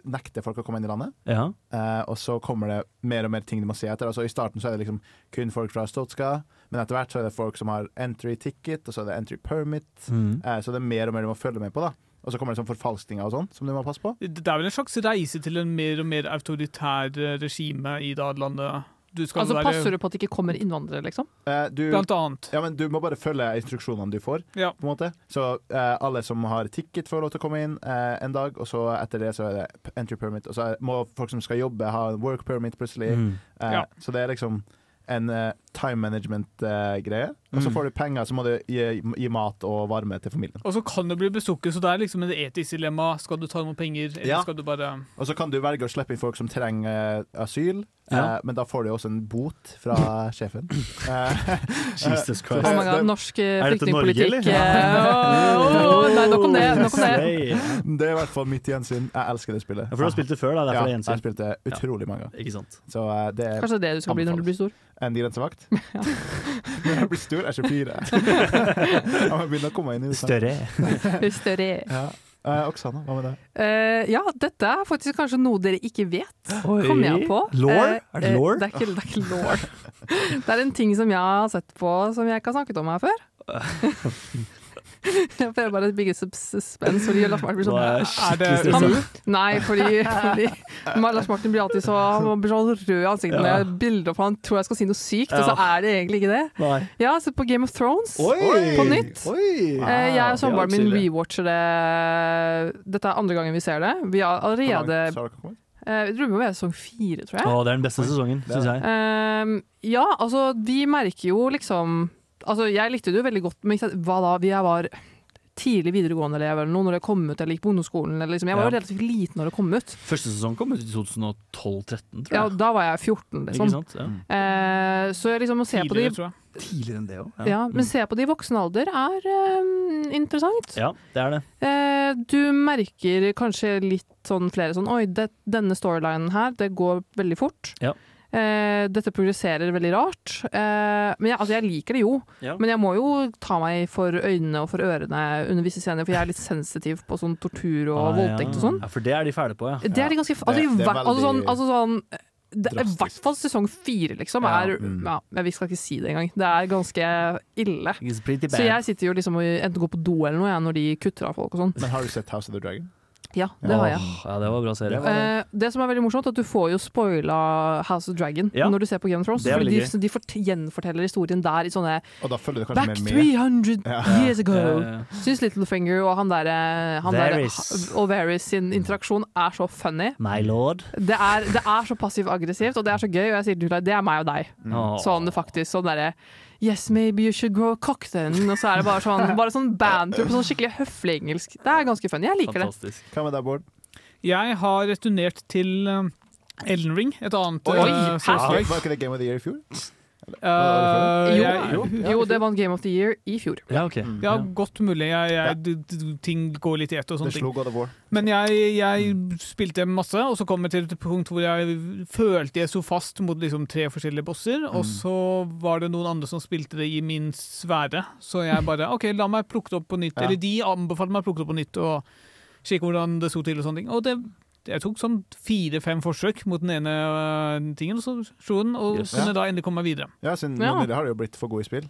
eh, nekte folk å komme inn i landet. Ja. Eh, og så kommer det mer og mer ting de må se etter. Altså I starten så er det liksom kun folk fra Stotska, men etter hvert så er det folk som har entry ticket, og så er det entry permit. Mm. Eh, så det er mer og mer de må følge med på. da Og så kommer det sånn forfalskninger og sånn som du må passe på. Det er vel en slags reise til en mer og mer autoritær eh, regime i det landet du skal Altså være Passer du på at det ikke kommer innvandrere, liksom? Eh, du, Blant annet. ja, men du må bare følge instruksjonene du får. Ja. på en måte Så eh, alle som har ticket, får lov til å komme inn eh, en dag, og så etter det så er det entry permit. Og så må folk som skal jobbe, ha en work permit plutselig. Mm. Eh, Ja. Så det er liksom en eh, time management-greie. Og så Mm. får du penger, så må du gi, gi mat og varme til familien. Og så kan det bli bestukket, så det er liksom et etisk dilemma. Skal du ta imot penger, eller Ja. skal du bare Og så kan du velge å slippe inn folk som trenger eh, asyl, Ja. eh, men da får du også en bot fra [LAUGHS] sjefen. Eh, Jesus Christ. Oh my god, norsk eh, Er flyktningpolitikk. eh, [LAUGHS] Nei, nok om det. Nok om det. Det er i hvert fall mitt gjensyn. Jeg elsker det spillet. Ja, for du har spilt det før, da. ja, Derfor er det jeg har gjensyn. spilt det utrolig mange ganger. Ikke sant. Så eh, det er Kanskje det er det du skal bli når du blir stor. en grensevakt. [LAUGHS] Jeg blir stor, er 24. [LAUGHS] Jeg må begynne å komme inn i det. Større. Større. Ja. Eh, Oksana, hva med deg? Eh, ja, dette er faktisk kanskje noe dere ikke vet, Oi. Kom jeg på. Lore? Eh, Er det eh, lore? Det er ikke, det er ikke lore. Det er en ting som jeg har sett på som jeg ikke har snakket om her før. [LAUGHS] Jeg prøver bare å bygge sus- suspens, fordi Lars Martin blir jeg sånn det han. Nei, fordi, fordi Lars Martin blir alltid så, han blir så rød i ansiktet når jeg bilder for han tror jeg skal si noe sykt, og så er det egentlig ikke det. Nei. Ja, sett på Game of Thrones. Oi! På nytt. Oi! Wow, jeg og samboeren er min rewatcher det Dette er andre gangen vi ser det. Vi har allerede har kommet? eh, Jeg tror vi må være sesong fire, tror jeg. Å, det er den beste sesongen, syns jeg. Ehm, ja, altså, vi merker jo liksom Altså, jeg likte det jo veldig godt, men hva da? Jeg var tidlig videregående elev eller noe når det kom ut, eller gikk på ungdomsskolen. Eller liksom. Jeg var jo Ja. relativt liten når det kom ut. Første sesong kom ut i 2012-13, tror jeg. Ja, da var jeg 14, Ikke liksom. sant? Ja. Eh, så jeg liksom må se på de Tidligere, tror jeg. Tidligere enn det òg. ja, Men se på det i voksen alder er eh, interessant. ja, det er det. Eh, du merker kanskje litt sånn flere sånn Oi, det, denne storylinen her, det går veldig fort. Ja. Eh, dette progresserer veldig rart. Eh, men jeg, altså, jeg liker det jo. Ja. Men jeg må jo ta meg for øynene og for ørene under visse scener, for jeg er litt sensitiv på sånn tortur og Ah, voldtekt og sånn. Ja, for det er de fæle på, ja. Det er de ganske altså, Det- det er altså, sånn, altså sånn det er I hvert fall sesong fire, liksom. Er, mm. ja, vi skal ikke si det engang. Det er ganske ille. Så jeg sitter jo liksom og enten går på do eller noe jeg, når de kutter av folk og sånn. Men har du sett House of the Dragon? Ja, det har jeg. Åh, Ja, det var bra serie. Det var det. Eh, det som er veldig morsomt, er at du får jo spoila House of Dragon Ja. når du ser på Game of Thrones. Fordi de, de fort- gjenforteller historien der i sånne Og da følger du kanskje Back med med? 300 Ja. years ago! Ja, ja, ja. Syns Littlefinger og han derre der, Varys. og Varys sin interaksjon er så funny. My lord. Det er, det er så passiv-aggressivt, og det er så gøy. Og jeg sier til deg, det er meg og deg. Mm. Sånn faktisk. Sånn derre Yes, maybe you should grow a cock then. Og så er det bare sånn, [LAUGHS] bare sånn banter på sånn skikkelig høflig engelsk. Det er ganske funny. Jeg liker det. Hva med deg, Bård? Jeg har returnert til um, Elden Ring, et annet Oi, uh, Var ikke det Game of the Year i fjor? Uh, Jo, jeg- jo, det vant Game of the Year i fjor. Ja, ok. Ja, godt mulig. Jeg, jeg, d- d- ting går litt i ett og sånne ting. Men jeg, jeg spilte masse, og så kom jeg til et punkt hvor jeg følte jeg sto fast mot liksom tre forskjellige bosser, og så var det noen andre som spilte det i min sfære. Så jeg bare OK, la meg plukke det opp på nytt. Ja. Eller de anbefalte meg å plukke det opp på nytt og kikke hvordan det sto til og sånne ting. Og det jeg tok sånn fire-fem forsøk mot den ene øh, tingen, og så slo den, og Yes. kunne da endelig komme meg videre. Ja, siden Ja. dere har jo blitt for gode i spill.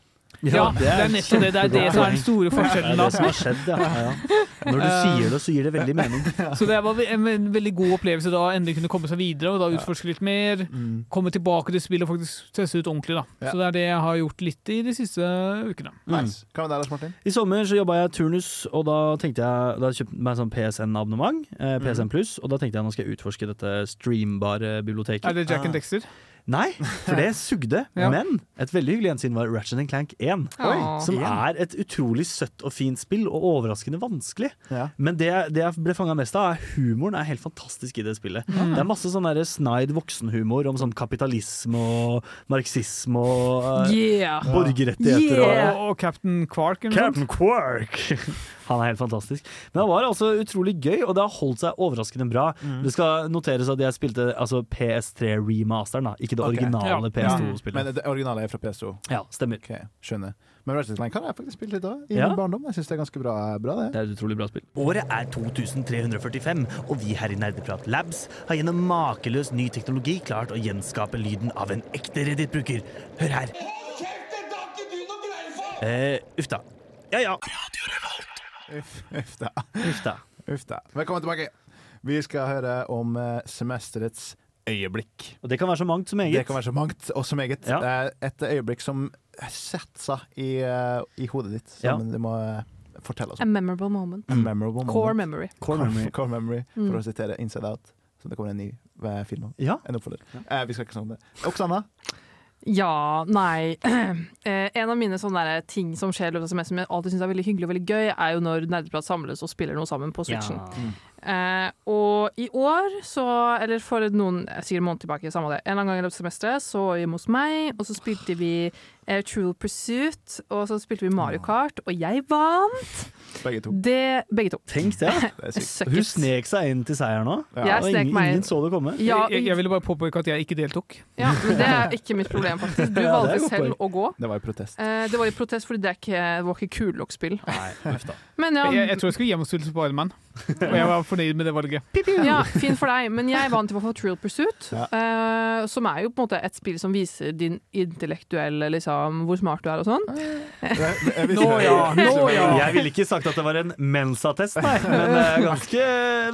Ja, det er nettopp det. Det er det som er den store Det forskjellen. er da. det som har skjedd, ja. ja. Når du sier det, så gir det veldig mening. [LAUGHS] Så det var en, veldig god opplevelse da endelig kunne komme seg videre og da utforske litt mer. Komme tilbake til spillet og faktisk teste ut ordentlig. da. Så det er det jeg har gjort litt i de siste ukene. Nice. Hva med deg, Lars Martin? I sommer så jobba jeg turnus, og da tenkte jeg Da kjøpte jeg meg sånn PSN-abonnement, eh, PSN Pluss, og da tenkte jeg nå skal jeg utforske dette streambare biblioteket. Er det Jack and Dexter? Nei, for det [LAUGHS] sugde. Ja. Men et veldig hyggelig gjensyn var Ratchet Clank 1. Oi. Som er et utrolig søtt og fint spill, og overraskende vanskelig. Ja. Men det, det jeg ble fanga mest av, er humoren er helt fantastisk i det spillet. Det er masse sånn snide voksenhumor om sånn kapitalisme og marxisme og uh, Yeah! borgerrettigheter. Yeah. Og, Og, Captain Quark? Captain Quark! [LAUGHS] Han er helt fantastisk. Men han var altså utrolig gøy, og det har holdt seg overraskende bra. Det skal noteres at jeg spilte altså PS3-remasteren, ikke det originale Ja. PS2-spillet. Men det originale er fra PS2. Ja, stemmer. Ok, skjønner. Men Ratchet Clank har jeg faktisk spilt litt av i Ja. min barndom. Jeg syns det er ganske bra, bra det. Det er et utrolig bra spill. Året er 2345, og vi her i Nerdeprat Labs har gjennom makeløs ny teknologi klart å gjenskape lyden av en ekte Reddit-bruker. Hør her. Eh, uff da. Ja ja. Radio da. Uff da. Uff da. Velkommen tilbake. Vi skal høre om eh, semesterets øyeblikk. Og det kan være så mangt som Det eget. kan være så mangt og som eget. Ja. Et øyeblikk som setter seg i, eh, i hodet ditt. Ja. Som du må eh, fortelle oss A memorable moment. A memorable Core moment. memory. Core memory. [LAUGHS] Core memory, Mm. for å sitere Inside Out. Så det kommer en ny film om. Ja. En oppfølger. Eh, vi skal ikke snakke om det. Oksana? Ja, nei [CLEARS THROAT] eh, En av mine sånne ting som skjer i løpet av semesteret som jeg alltid syns er veldig hyggelig og veldig gøy, er jo når Nerdeprat samles og spiller noe sammen på Switchen. Eh, og i år, så Eller for noen sikkert en måned tilbake, samme det. En eller annen gang i løpet av semesteret så var vi hos meg, og så spilte vi eh, True Pursuit, og så spilte vi Mario Kart, og jeg vant! Begge to. Det, begge to. Tenk det. [LAUGHS] Det Hun snek seg inn til seieren nå. Ja. ingen, meg ingen så det komme. Ja, jeg, jeg ville bare påpeke at jeg ikke deltok. ja, men det er [LAUGHS] ikke mitt problem, faktisk. Du valgte selv å gå. Det var i protest. Eh, det var i protest fordi det, er ikke, det var ikke kul nok spill. Nei, uff da. Men ja, Jeg, jeg tror jeg skulle hjem og spille Spiderman, og jeg var fornøyd med det valget. [LAUGHS] ja, fint for deg. Men jeg vant i hvert fall Trill Pursuit, Ja. eh, som er jo på en måte et spill som viser din intellektuelle liksom, hvor smart du er og sånn. Nå ja, nå ja. Jeg ville ikke sagt at det var en mensattest, nei, men det er ganske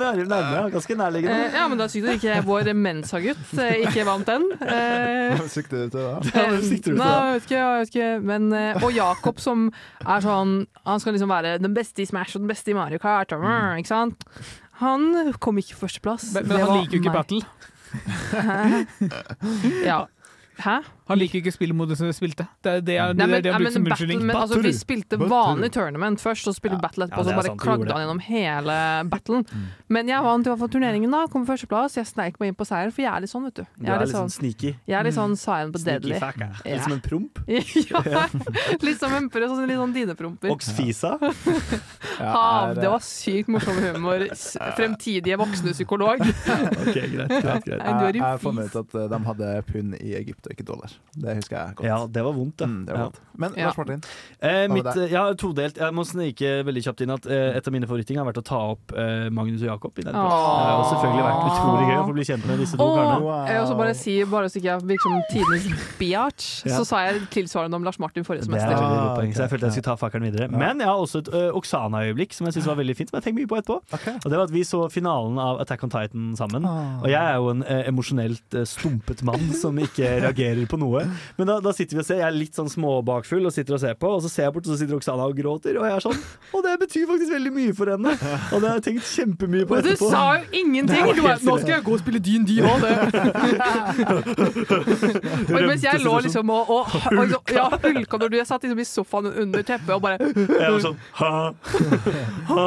nærme, ganske Eh, nærliggende. ja, men da sykt at ikke vår Mensa-gutt eh, ikke vant den. Eh, Sikter du til det? Ja, men sikter du til Nei, det? jeg vet ikke, jeg vet ikke. Men, eh, og Jakob som er sånn Han skal liksom være den beste i Smash og den beste i Mario Kart. Og, mm, ikke sant? Han kom ikke førsteplass. Men, men han liker jo ikke meg. battle. [LAUGHS] Ja. Hæ? Han liker ikke spillmodus som vi spilte. Det er det, er, Nei, det, er det nei, bruker som unnskyldning. men, altså, vi spilte vanlig tournament først, og spilte battle etterpå, Ja, så bare sant, klagde han gjennom hele battlen. Men jeg vant i hvert fall turneringen, da. Kom førsteplass. Jeg sneik meg inn på seier, for jeg er litt sånn, vet du. Du Jeg er er litt sånn sånn, sneaky. jeg er litt sånn silent but deadly. Ja. Litt som en promp. [LAUGHS] ja, litt som en sånn, litt sånn dinepromper. Oksfisa. [LAUGHS] Hav, det var sykt morsom humor. Fremtidige voksne psykolog. [LAUGHS] Ok, greit, greit, greit. Jeg, Jeg funnet ut at eh, de hadde pund i Egypt og ikke dollar. Det husker jeg godt. Ja, det var vondt, da. Mm, det var Ja. vondt. Men Lars Martin, Eh, Hva med mitt, deg? eh, ja, todelt. Jeg må snike veldig kjapt inn at eh, et av mine favoritting har vært å ta opp eh, Magnus og Jakob. I den det har selvfølgelig vært utrolig gøy å få bli kjent med disse to karene. Wow. jeg også bare si, bare så ikke jeg virker som tidenes biatch, [LAUGHS] Ja. så sa jeg tilsvarende om Lars Martin forrige Det er semester. veldig Ah, godt poeng, så jeg følte jeg skulle ta fakkelen videre. Men jeg har også et uh, Oksana-øyeblikk som jeg syns var veldig fint, som jeg tenker mye på etterpå. Okay. Og det var at Vi så finalen av Attack on Titan sammen. Ah. Og jeg er jo en uh, emosjonelt uh, stumpet mann som ikke reagerer på noe. Men da, da sitter vi og ser, jeg er litt sånn småbakfull og sitter og ser på, og så ser jeg bort, og så sitter Oksana og gråter, og jeg er sånn [LAUGHS] Og det betyr faktisk veldig mye for henne! Og det har jeg tenkt kjempemye på Og du sa jo ingenting! Du bare 'Nå skal jeg gå og spille DND òg', det. [LAUGHS] Og mens jeg lå liksom og, og, og, og ja, hulka når du jeg satt liksom i sofaen under teppet og bare [LAUGHS] Jeg var sånn ha, ha.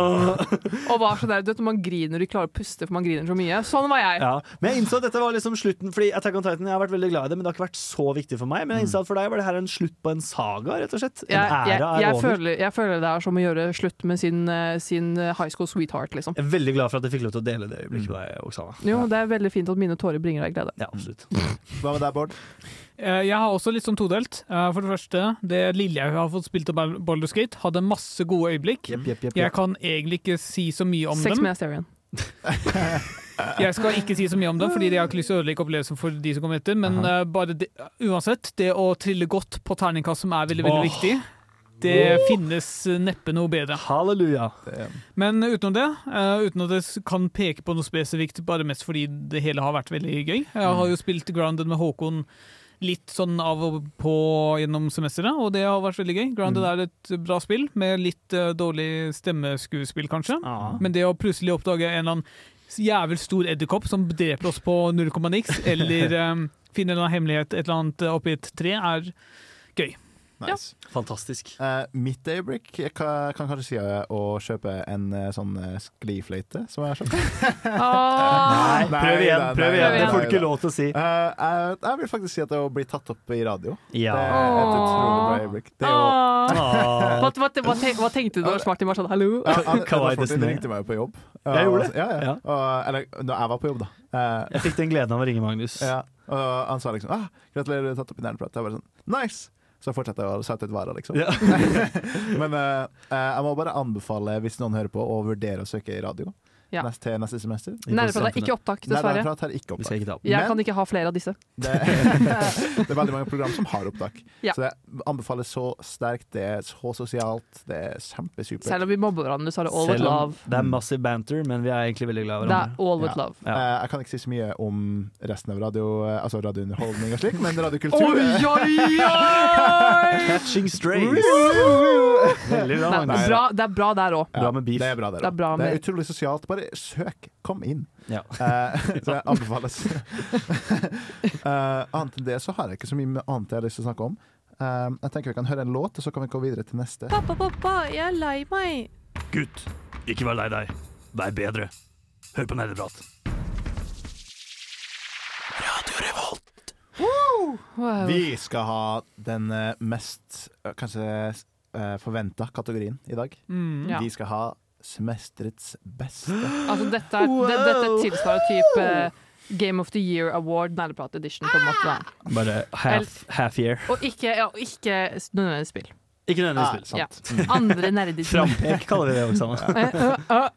Og var sånn der, du vet når man griner og ikke klarer å puste for man griner så mye. Sånn var jeg. Ja, men jeg innså at dette var liksom slutten Fordi Attack on Titan, jeg har vært veldig glad i det, men det har ikke vært så viktig for meg. Men jeg innså at for deg var det her en slutt på en saga, rett og slett. En Jeg, jeg, æra er jeg, over. føler, jeg føler det er som å gjøre slutt med sin, eh, sin high school sweetheart, liksom. Jeg er veldig glad for at jeg fikk lov til å dele det øyeblikket med deg, Oksana. Jo, det er veldig fint at mine tårer bringer deg glede. Ja, absolutt. [LAUGHS] Hva med deg, Bård? Eh, Jeg har også litt sånn todelt. Eh, For det første, det lille jeg har fått spilt av Bal- hadde masse gode øyeblikk. Yep, yep, yep, Jeg kan egentlig ikke si så mye om Sex dem. med Asterion. Jeg skal ikke si så mye om dem, fordi jeg har ikke lyst til å ødelegge opplevelsen for de som kommer etter. Men uh, bare det, uansett, det å trille godt på terningkast som er veldig, veldig Åh. viktig, det finnes eh, neppe noe bedre. Halleluja. Men utenom det, uh, uten at jeg kan peke på noe spesifikt, bare mest fordi det hele har vært veldig gøy. Jeg har jo spilt Grounded med Håkon litt sånn av og på gjennom semesteret, og det har vært veldig gøy. Grounded er et bra spill, med litt uh, dårlig stemmeskuespill, kanskje. Ja. Men det å plutselig oppdage en eller annen jævel stor edderkopp som dreper oss på null komma niks, [LAUGHS] eller um, finne en hemmelighet et eller annet eh, oppi et tre, er gøy. Nice. Fantastisk. Uh, mitt daybreak jeg kan, kan kanskje si eh, å kjøpe en uh, sånn sklifløyte som jeg har kjøpt. [LAUGHS] Ah, Nei, prøv igjen, nei, prøv igjen. Det får du ikke lov til å si. Eh, jeg, jeg vil faktisk si at det å bli tatt opp i radio, Ja. det er et utrolig bra daybreak Det ah. Ah. Hva, hva, hva, tenkte du da Martin var sånn 'hallo'? ja, han, ringte meg jo på jobb. Jeg gjorde det? Ja, ja. Ja. Og, eller når jeg var på jobb, da. Eh, Jeg fikk den gleden av å ringe Magnus. [LAUGHS] ja. Og han sa liksom ah, 'Gratulerer, du er tatt opp i Nerdprat'. Jeg bare sånn Nice! Så fortsetter jeg å sette ut varer, liksom. Ja. [LAUGHS] Men eh, jeg må bare anbefale, hvis noen hører på, å vurdere å søke i radio Ja. neste, til neste semester. Nærprat er ikke opptak, dessverre. Nerdprat er ikke opptak. ikke. Jeg Men- kan ikke ha flere av disse. Det, [LAUGHS] det er veldig mange program som har opptak. Ja. Så det anbefales så sterkt. Det er så sosialt. Det er kjempesupert. Selv om vi mobber hverandre, så er det all with love. det er massiv banter, men vi er egentlig veldig glad i Det er all with Ja. love. Ja. Eh, jeg kan ikke si så mye om resten av radio Altså radiounderholdning og slik, men radiokultur Oi, oi, oi! [LAUGHS] Catching strays. Veldig bra, Nei, bra, det er bra der òg. Ja, Bra med beef. Det er bra, der, Det er bra det er utrolig sosialt. Bare søk. Kom inn. Ja. [LAUGHS] Eh, så jeg anbefales. [LAUGHS] Eh, annet enn det så har jeg ikke så mye annet jeg har lyst til å snakke om. Eh, jeg tenker vi kan høre en låt, og så kan vi gå videre til neste. Pappa, pappa, jeg er lei meg. Gutt, ikke vær lei deg. Vær bedre. Hør på nerdeprat. Wow. Vi skal ha den eh, mest eh, kanskje uh, forventa kategorien i dag. Mm. Ja. Vi skal ha semesterets beste. Altså, dette, er, det, dette tilsvarer type Game of the Year Award, nerdeprat edition, på en måte. Da. Bare half, half year. Og ikke, ja, ikke nødvendigvis spill. Ikke nødvendigvis spill. Ja. [LAUGHS] Andre nerder. Frampek kaller vi det, Oksana. Eh, eh, eh.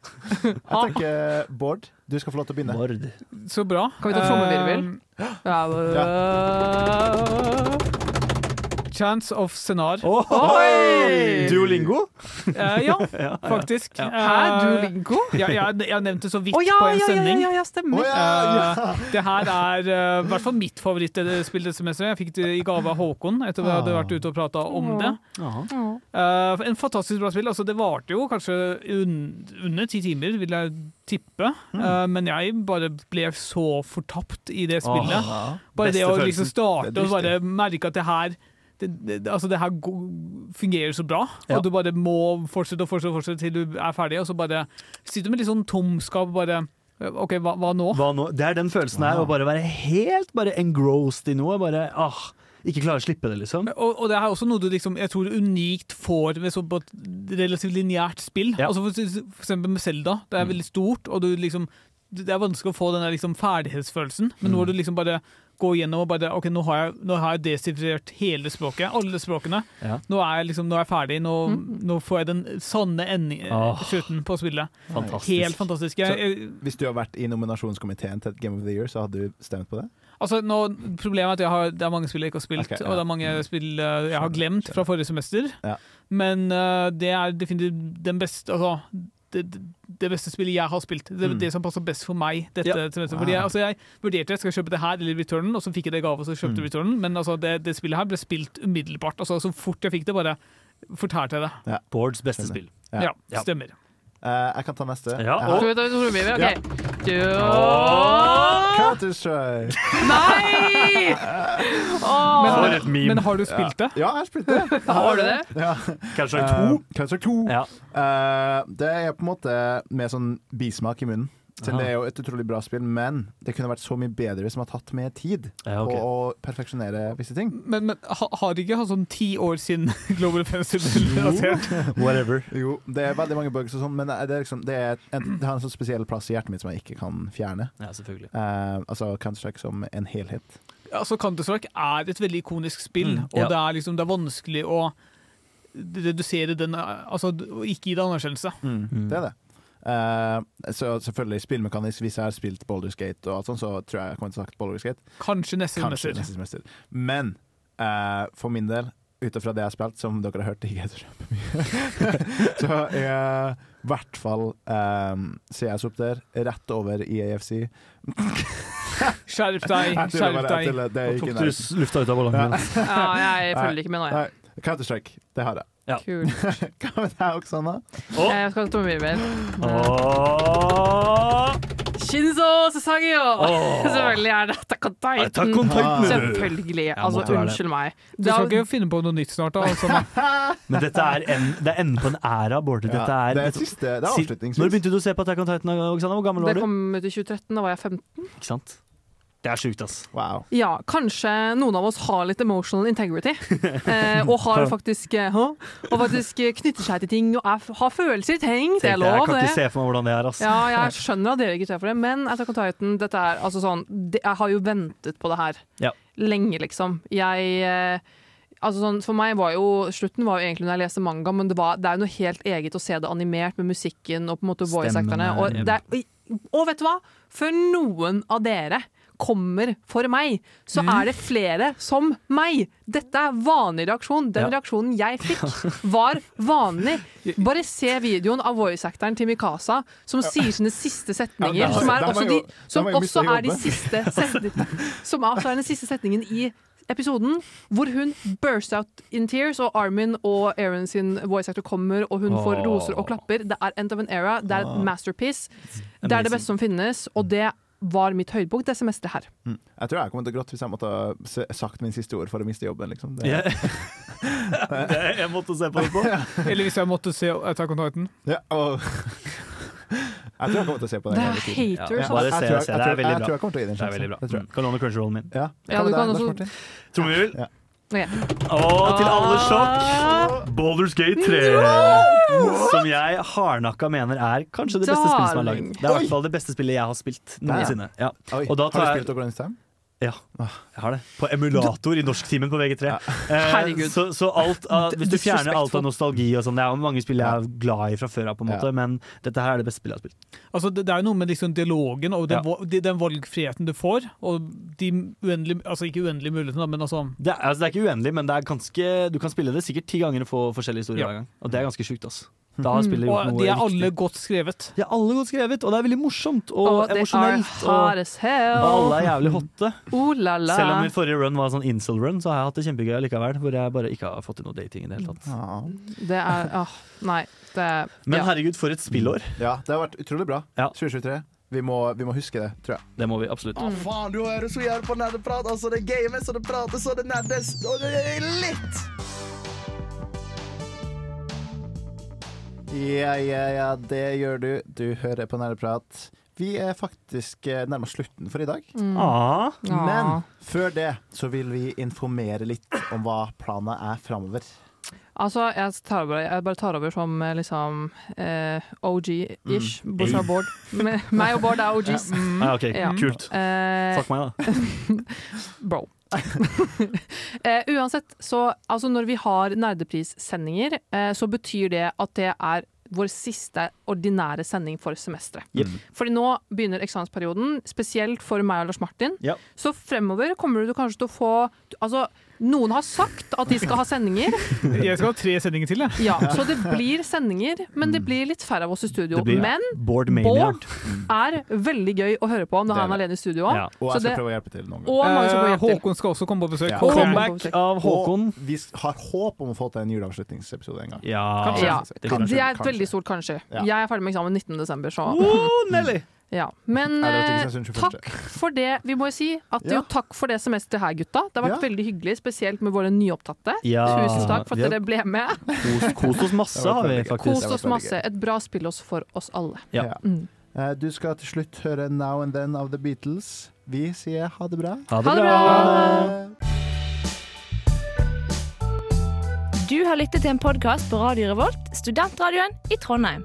Jeg tenker Bård, du skal få lov til å begynne. Bård. Så bra. Kan vi ta trommevirvel? Ja. Chance of Senar. Oi! Duolingo? Uh, [LAUGHS] ja, faktisk. Ja. Hæ, Eh, Duolingo? Ja, jeg, jeg nevnte det så vidt oh, ja, på en ja, ja, sending. ja, ja, stemmer. Eh, det her er i uh, hvert fall mitt favorittspill dette semesteret. Jeg fikk det i gave av Håkon etter at jeg hadde vært ute og prata om det. En fantastisk bra spill. Altså, det varte jo kanskje un under ti timer, vil jeg tippe. Eh, men jeg bare ble så fortapt i det spillet. Bare det å liksom starte og bare merke at det her det, det, altså det her fungerer så bra, Ja. og du bare må fortsette og fortsette, fortsette til du er ferdig, og så bare sitter du med litt sånn tomskap. Bare OK, hva, hva nå? Hva nå? Det er den følelsen her, å bare være helt bare engrossed i noe. Bare ah, ikke klare å slippe det, liksom. Og, og det er også noe du liksom, jeg tror unikt får med så på et relativt lineært spill. Ja. Altså for, for eksempel med Zelda. Det er veldig stort, og du liksom det er vanskelig å få den der liksom ferdighetsfølelsen, men nå har du liksom bare gå gjennom og bare OK, nå har jeg, nå har jeg desifrert hele språket, alle språkene. Ja. Nå er jeg liksom, nå er jeg ferdig, nå, nå får jeg den sanne ending, Åh. slutten på spillet. Fantastisk. Helt fantastisk. Jeg, jeg, Hvis du har vært i nominasjonskomiteen til Game of the Year, så hadde du stemt på det? Altså, nå, problemet er at jeg har, det er mange spill jeg ikke har spilt, okay, ja. og det er mange spill eh, jeg har glemt fra forrige semester. Ja. Men uh, det er definitivt den beste altså, det, det beste spillet jeg har spilt. Det, Mm. det som passer best for meg dette Ja. semesteret. Fordi jeg, altså, jeg vurderte skal jeg kjøpe det her eller Returnen, og så fikk jeg det i gave, og så kjøpte mm. Returnen. Men altså, det, det spillet her ble spilt umiddelbart. Altså, så fort jeg fikk det, bare fortalte jeg det. Bårds beste spill. Ja. Ja, Ja. stemmer. Eh, jeg kan ta neste. Ja, og- Skal vi ta trommevirvel? Ja. OK. Du Counter-Strike. Nei! [LAUGHS] Oh. Men, For men har du spilt det? Ja, jeg har spilt det. [LAUGHS] Har du det? Ja. Kanskje Eh, to? Counter-Strike 2. Ja. Uh, det er på en måte med sånn bismak i munnen. Så det er jo et utrolig bra spill, men det kunne vært så mye bedre hvis man har tatt mer tid Ja, okay. på å perfeksjonere visse ting. Men, men ha, har ikke hatt sånn ti år siden [LAUGHS] Global Offensive lansert? [LAUGHS] Whatever. Jo, det er veldig mange bugs og sånn, men det, er liksom, det, er en, det har en sånn spesiell plass i hjertet mitt som jeg ikke kan fjerne. Ja, selvfølgelig. Eh, altså Counter-Strike som en helhet. Altså, Counter-Strike er et veldig ikonisk spill, Mm, og det, er liksom, det er vanskelig å redusere den Altså ikke gi det anerkjennelse. Mm. Det er det. Eh, så selvfølgelig spillmekanisk, hvis jeg har spilt Baldur's Gate og alt sånt, så tror jeg jeg kommer til å snakke sagt Baldur's Gate. Kanskje neste Kanskje semester. neste semester. Men uh, for min del, ut ifra det jeg har spilt, som dere har hørt, ikke heter [LAUGHS] så kjempemye, så i hvert fall um, CS opp der, rett over i AFC. [LAUGHS] Skjerp deg, skjerp deg. Tok du lufta ut av ballongen min? Ja, jeg følger ikke med nå, jeg. Counter-Strike, det har jeg. [LAUGHS] Kult. Hva med deg, Oksana? Jeg skal ha trommevirvel. Åh. Shinzo Sasagio! Oh. [LAUGHS] Selvfølgelig er det Attack on Titan. Attack on Titan. Selvfølgelig. Altså, det. unnskyld meg. Du skal ikke finne på noe nytt snart, da? Altså. Men [LAUGHS] dette er, en, det er enden på en æra, Bård. Ja, er, det er siste, det er avslutningsvis. Når begynte du å se på Attack on Titan, Oksana? Hvor gammel Det var du? kom ut i 2013, da var jeg 15. Ikke sant? Det er sjukt, ass. Wow. Ja, kanskje noen av oss har litt emotional integrity. [LAUGHS] Eh, og har faktisk eh. Og faktisk knytter seg til ting og er, har følelser i ting. Det er Tenkte, jeg lov, kan det. ikke se for meg hvordan det er, ass. Ja, jeg skjønner at dere ikke ser for det, men Attack on Titan, dette er altså sånn det, Jeg har jo ventet på det her Ja. lenge, liksom. Jeg eh, Altså sånn, for meg var jo Slutten var jo egentlig når jeg leste manga, men det, var, det er jo noe helt eget å se det animert med musikken og på en måte voice-acterne. Og, er- og vet du hva? For noen av dere kommer for meg, så Mm. er det flere som meg. Dette er vanlig reaksjon. Den Ja. reaksjonen jeg fikk, [LAUGHS] var vanlig. Bare se videoen av voice-actoren til Mikasa som sier sine siste setninger. Ja, som er også, jeg de, som også er de siste setningene [LAUGHS] Som også er den siste setningen i episoden, hvor hun burst out in tears, og Armin og Aaron sin voice actor kommer, og hun får roser og klapper. Det er End of an Era, det er et masterpiece. Det er det beste som finnes, og det var mitt høydepunkt det semesteret her. Mm. Jeg tror jeg kommer til å gråte hvis jeg måtte ha sagt min siste ord for å miste jobben. Liksom. Det, Yeah. [LAUGHS] Det- jeg måtte se på det på. Eller hvis jeg måtte se ta kontakten. Ja, og [LAUGHS] jeg tror jeg kommer til å se på det. Det er hele tiden. haters, Ja, altså. bare Jeg se, tror jeg- se. jeg Det er veldig Jeg tror jeg kommer til å gi den en Det sjanse. bra. Mm. Kan låne Crunchyroll min. Ja. Ja, du kan også- Lars Martin? Ja. Og til alle sjokk, Baldur's Gate 3. Som jeg hardnakka mener er kanskje det beste spillet som er laget. Det er i hvert fall det beste spillet jeg har spilt noensinne. Ja. Og da har du spilt Ocarina of Time? Ja, jeg har det. På emulator i norsktimen på VG3. Ja. Herregud. så, så alt av, hvis du fjerner alt av nostalgi og sånn Det er jo mange spill jeg er glad i fra før av, på en måte, Ja. men dette her er det beste spillet jeg har spilt. Altså, det, det er jo noe med liksom dialogen og den, Ja. den valgfriheten du får, og de uendelige Altså ikke uendelige mulighetene, men altså Det er, altså, det er ikke uendelig, men det er ganske, du kan spille det sikkert ti ganger og få forskjellige historier Ja. hver gang. Og det er ganske sjukt. ass. Da har spillet gjort Og noe de er riktig. alle godt skrevet. De er alle godt skrevet, og det er veldig morsomt og, Og er emosjonelt. Og, alle er jævlig hotte. Oh la la. Selv om min forrige run var en sånn incel-run, så har jeg hatt det kjempegøy likevel. Hvor jeg bare ikke har fått til noe dating i det hele tatt. Ja. Det er Åh, nei. Det er Men ja. herregud, for et spillår. ja, det har vært utrolig bra. Ja. 2023. Vi må, vi må huske det, tror jeg. Det må vi absolutt. Å, faen, du hører så jævlig på nerdeprat. Altså, det games, og det prates, og det nerdes, og det er litt. Ja, ja, ja, det gjør du. Du hører på Nerdeprat. Vi er faktisk eh, nærmest slutten for i dag. Ah, Men før det så vil vi informere litt om hva planen er framover. Altså, jeg, tar over, jeg bare tar over som eh, liksom eh, OG-ish. Mm. Bortsett fra Bård. Meg og Bård er OGs. ah, OK, Ja. kult. Eh, Fuck meg, da. [LAUGHS] Bro. [LAUGHS] eh, uansett, så altså når vi har nerdeprissendinger, uh, så betyr det at det er vår siste ordinære sending for semesteret. Yep. Fordi nå begynner eksamensperioden, spesielt for meg og Lars Martin. Yep. Så fremover kommer du kanskje til å få Altså, noen har sagt at de skal ha sendinger. Jeg skal ha tre sendinger til, jeg. Ja, så det blir sendinger, men det blir litt færre av oss i studio. Blir Men Board Mania. Bård er veldig gøy å høre på når Det han er alene i studio. Ja. Og jeg skal det- prøve å hjelpe til noen ganger. Får Eh. Håkon skal også komme på besøk. Ja. Comeback av Håkon. Og vi har håp om å få til en juleavslutningsepisode en gang. Ja, Ja, det er et veldig stort kanskje. Ja. Jeg er ferdig med eksamen 19. desember, så Oh, Nelly! Ja. Men eh, Kristiansund 21.. takk for det. Vi må jo si at Ja. jo takk for det semesteret her, gutta. Det har vært Ja. veldig hyggelig, spesielt med våre nyopptatte. Ja, Tusen takk for at dere ble med. Kos, oss masse, har vi faktisk. Kos oss masse. [LAUGHS] Et bra spill også for oss alle. Ja. Ja. Mm. Eh, Du skal til slutt høre Now and Then av The Beatles. Vi sier ha det bra. Ha det Ha det bra! bra! Du har lyttet til en podkast på Radio Revolt, studentradioen i Trondheim.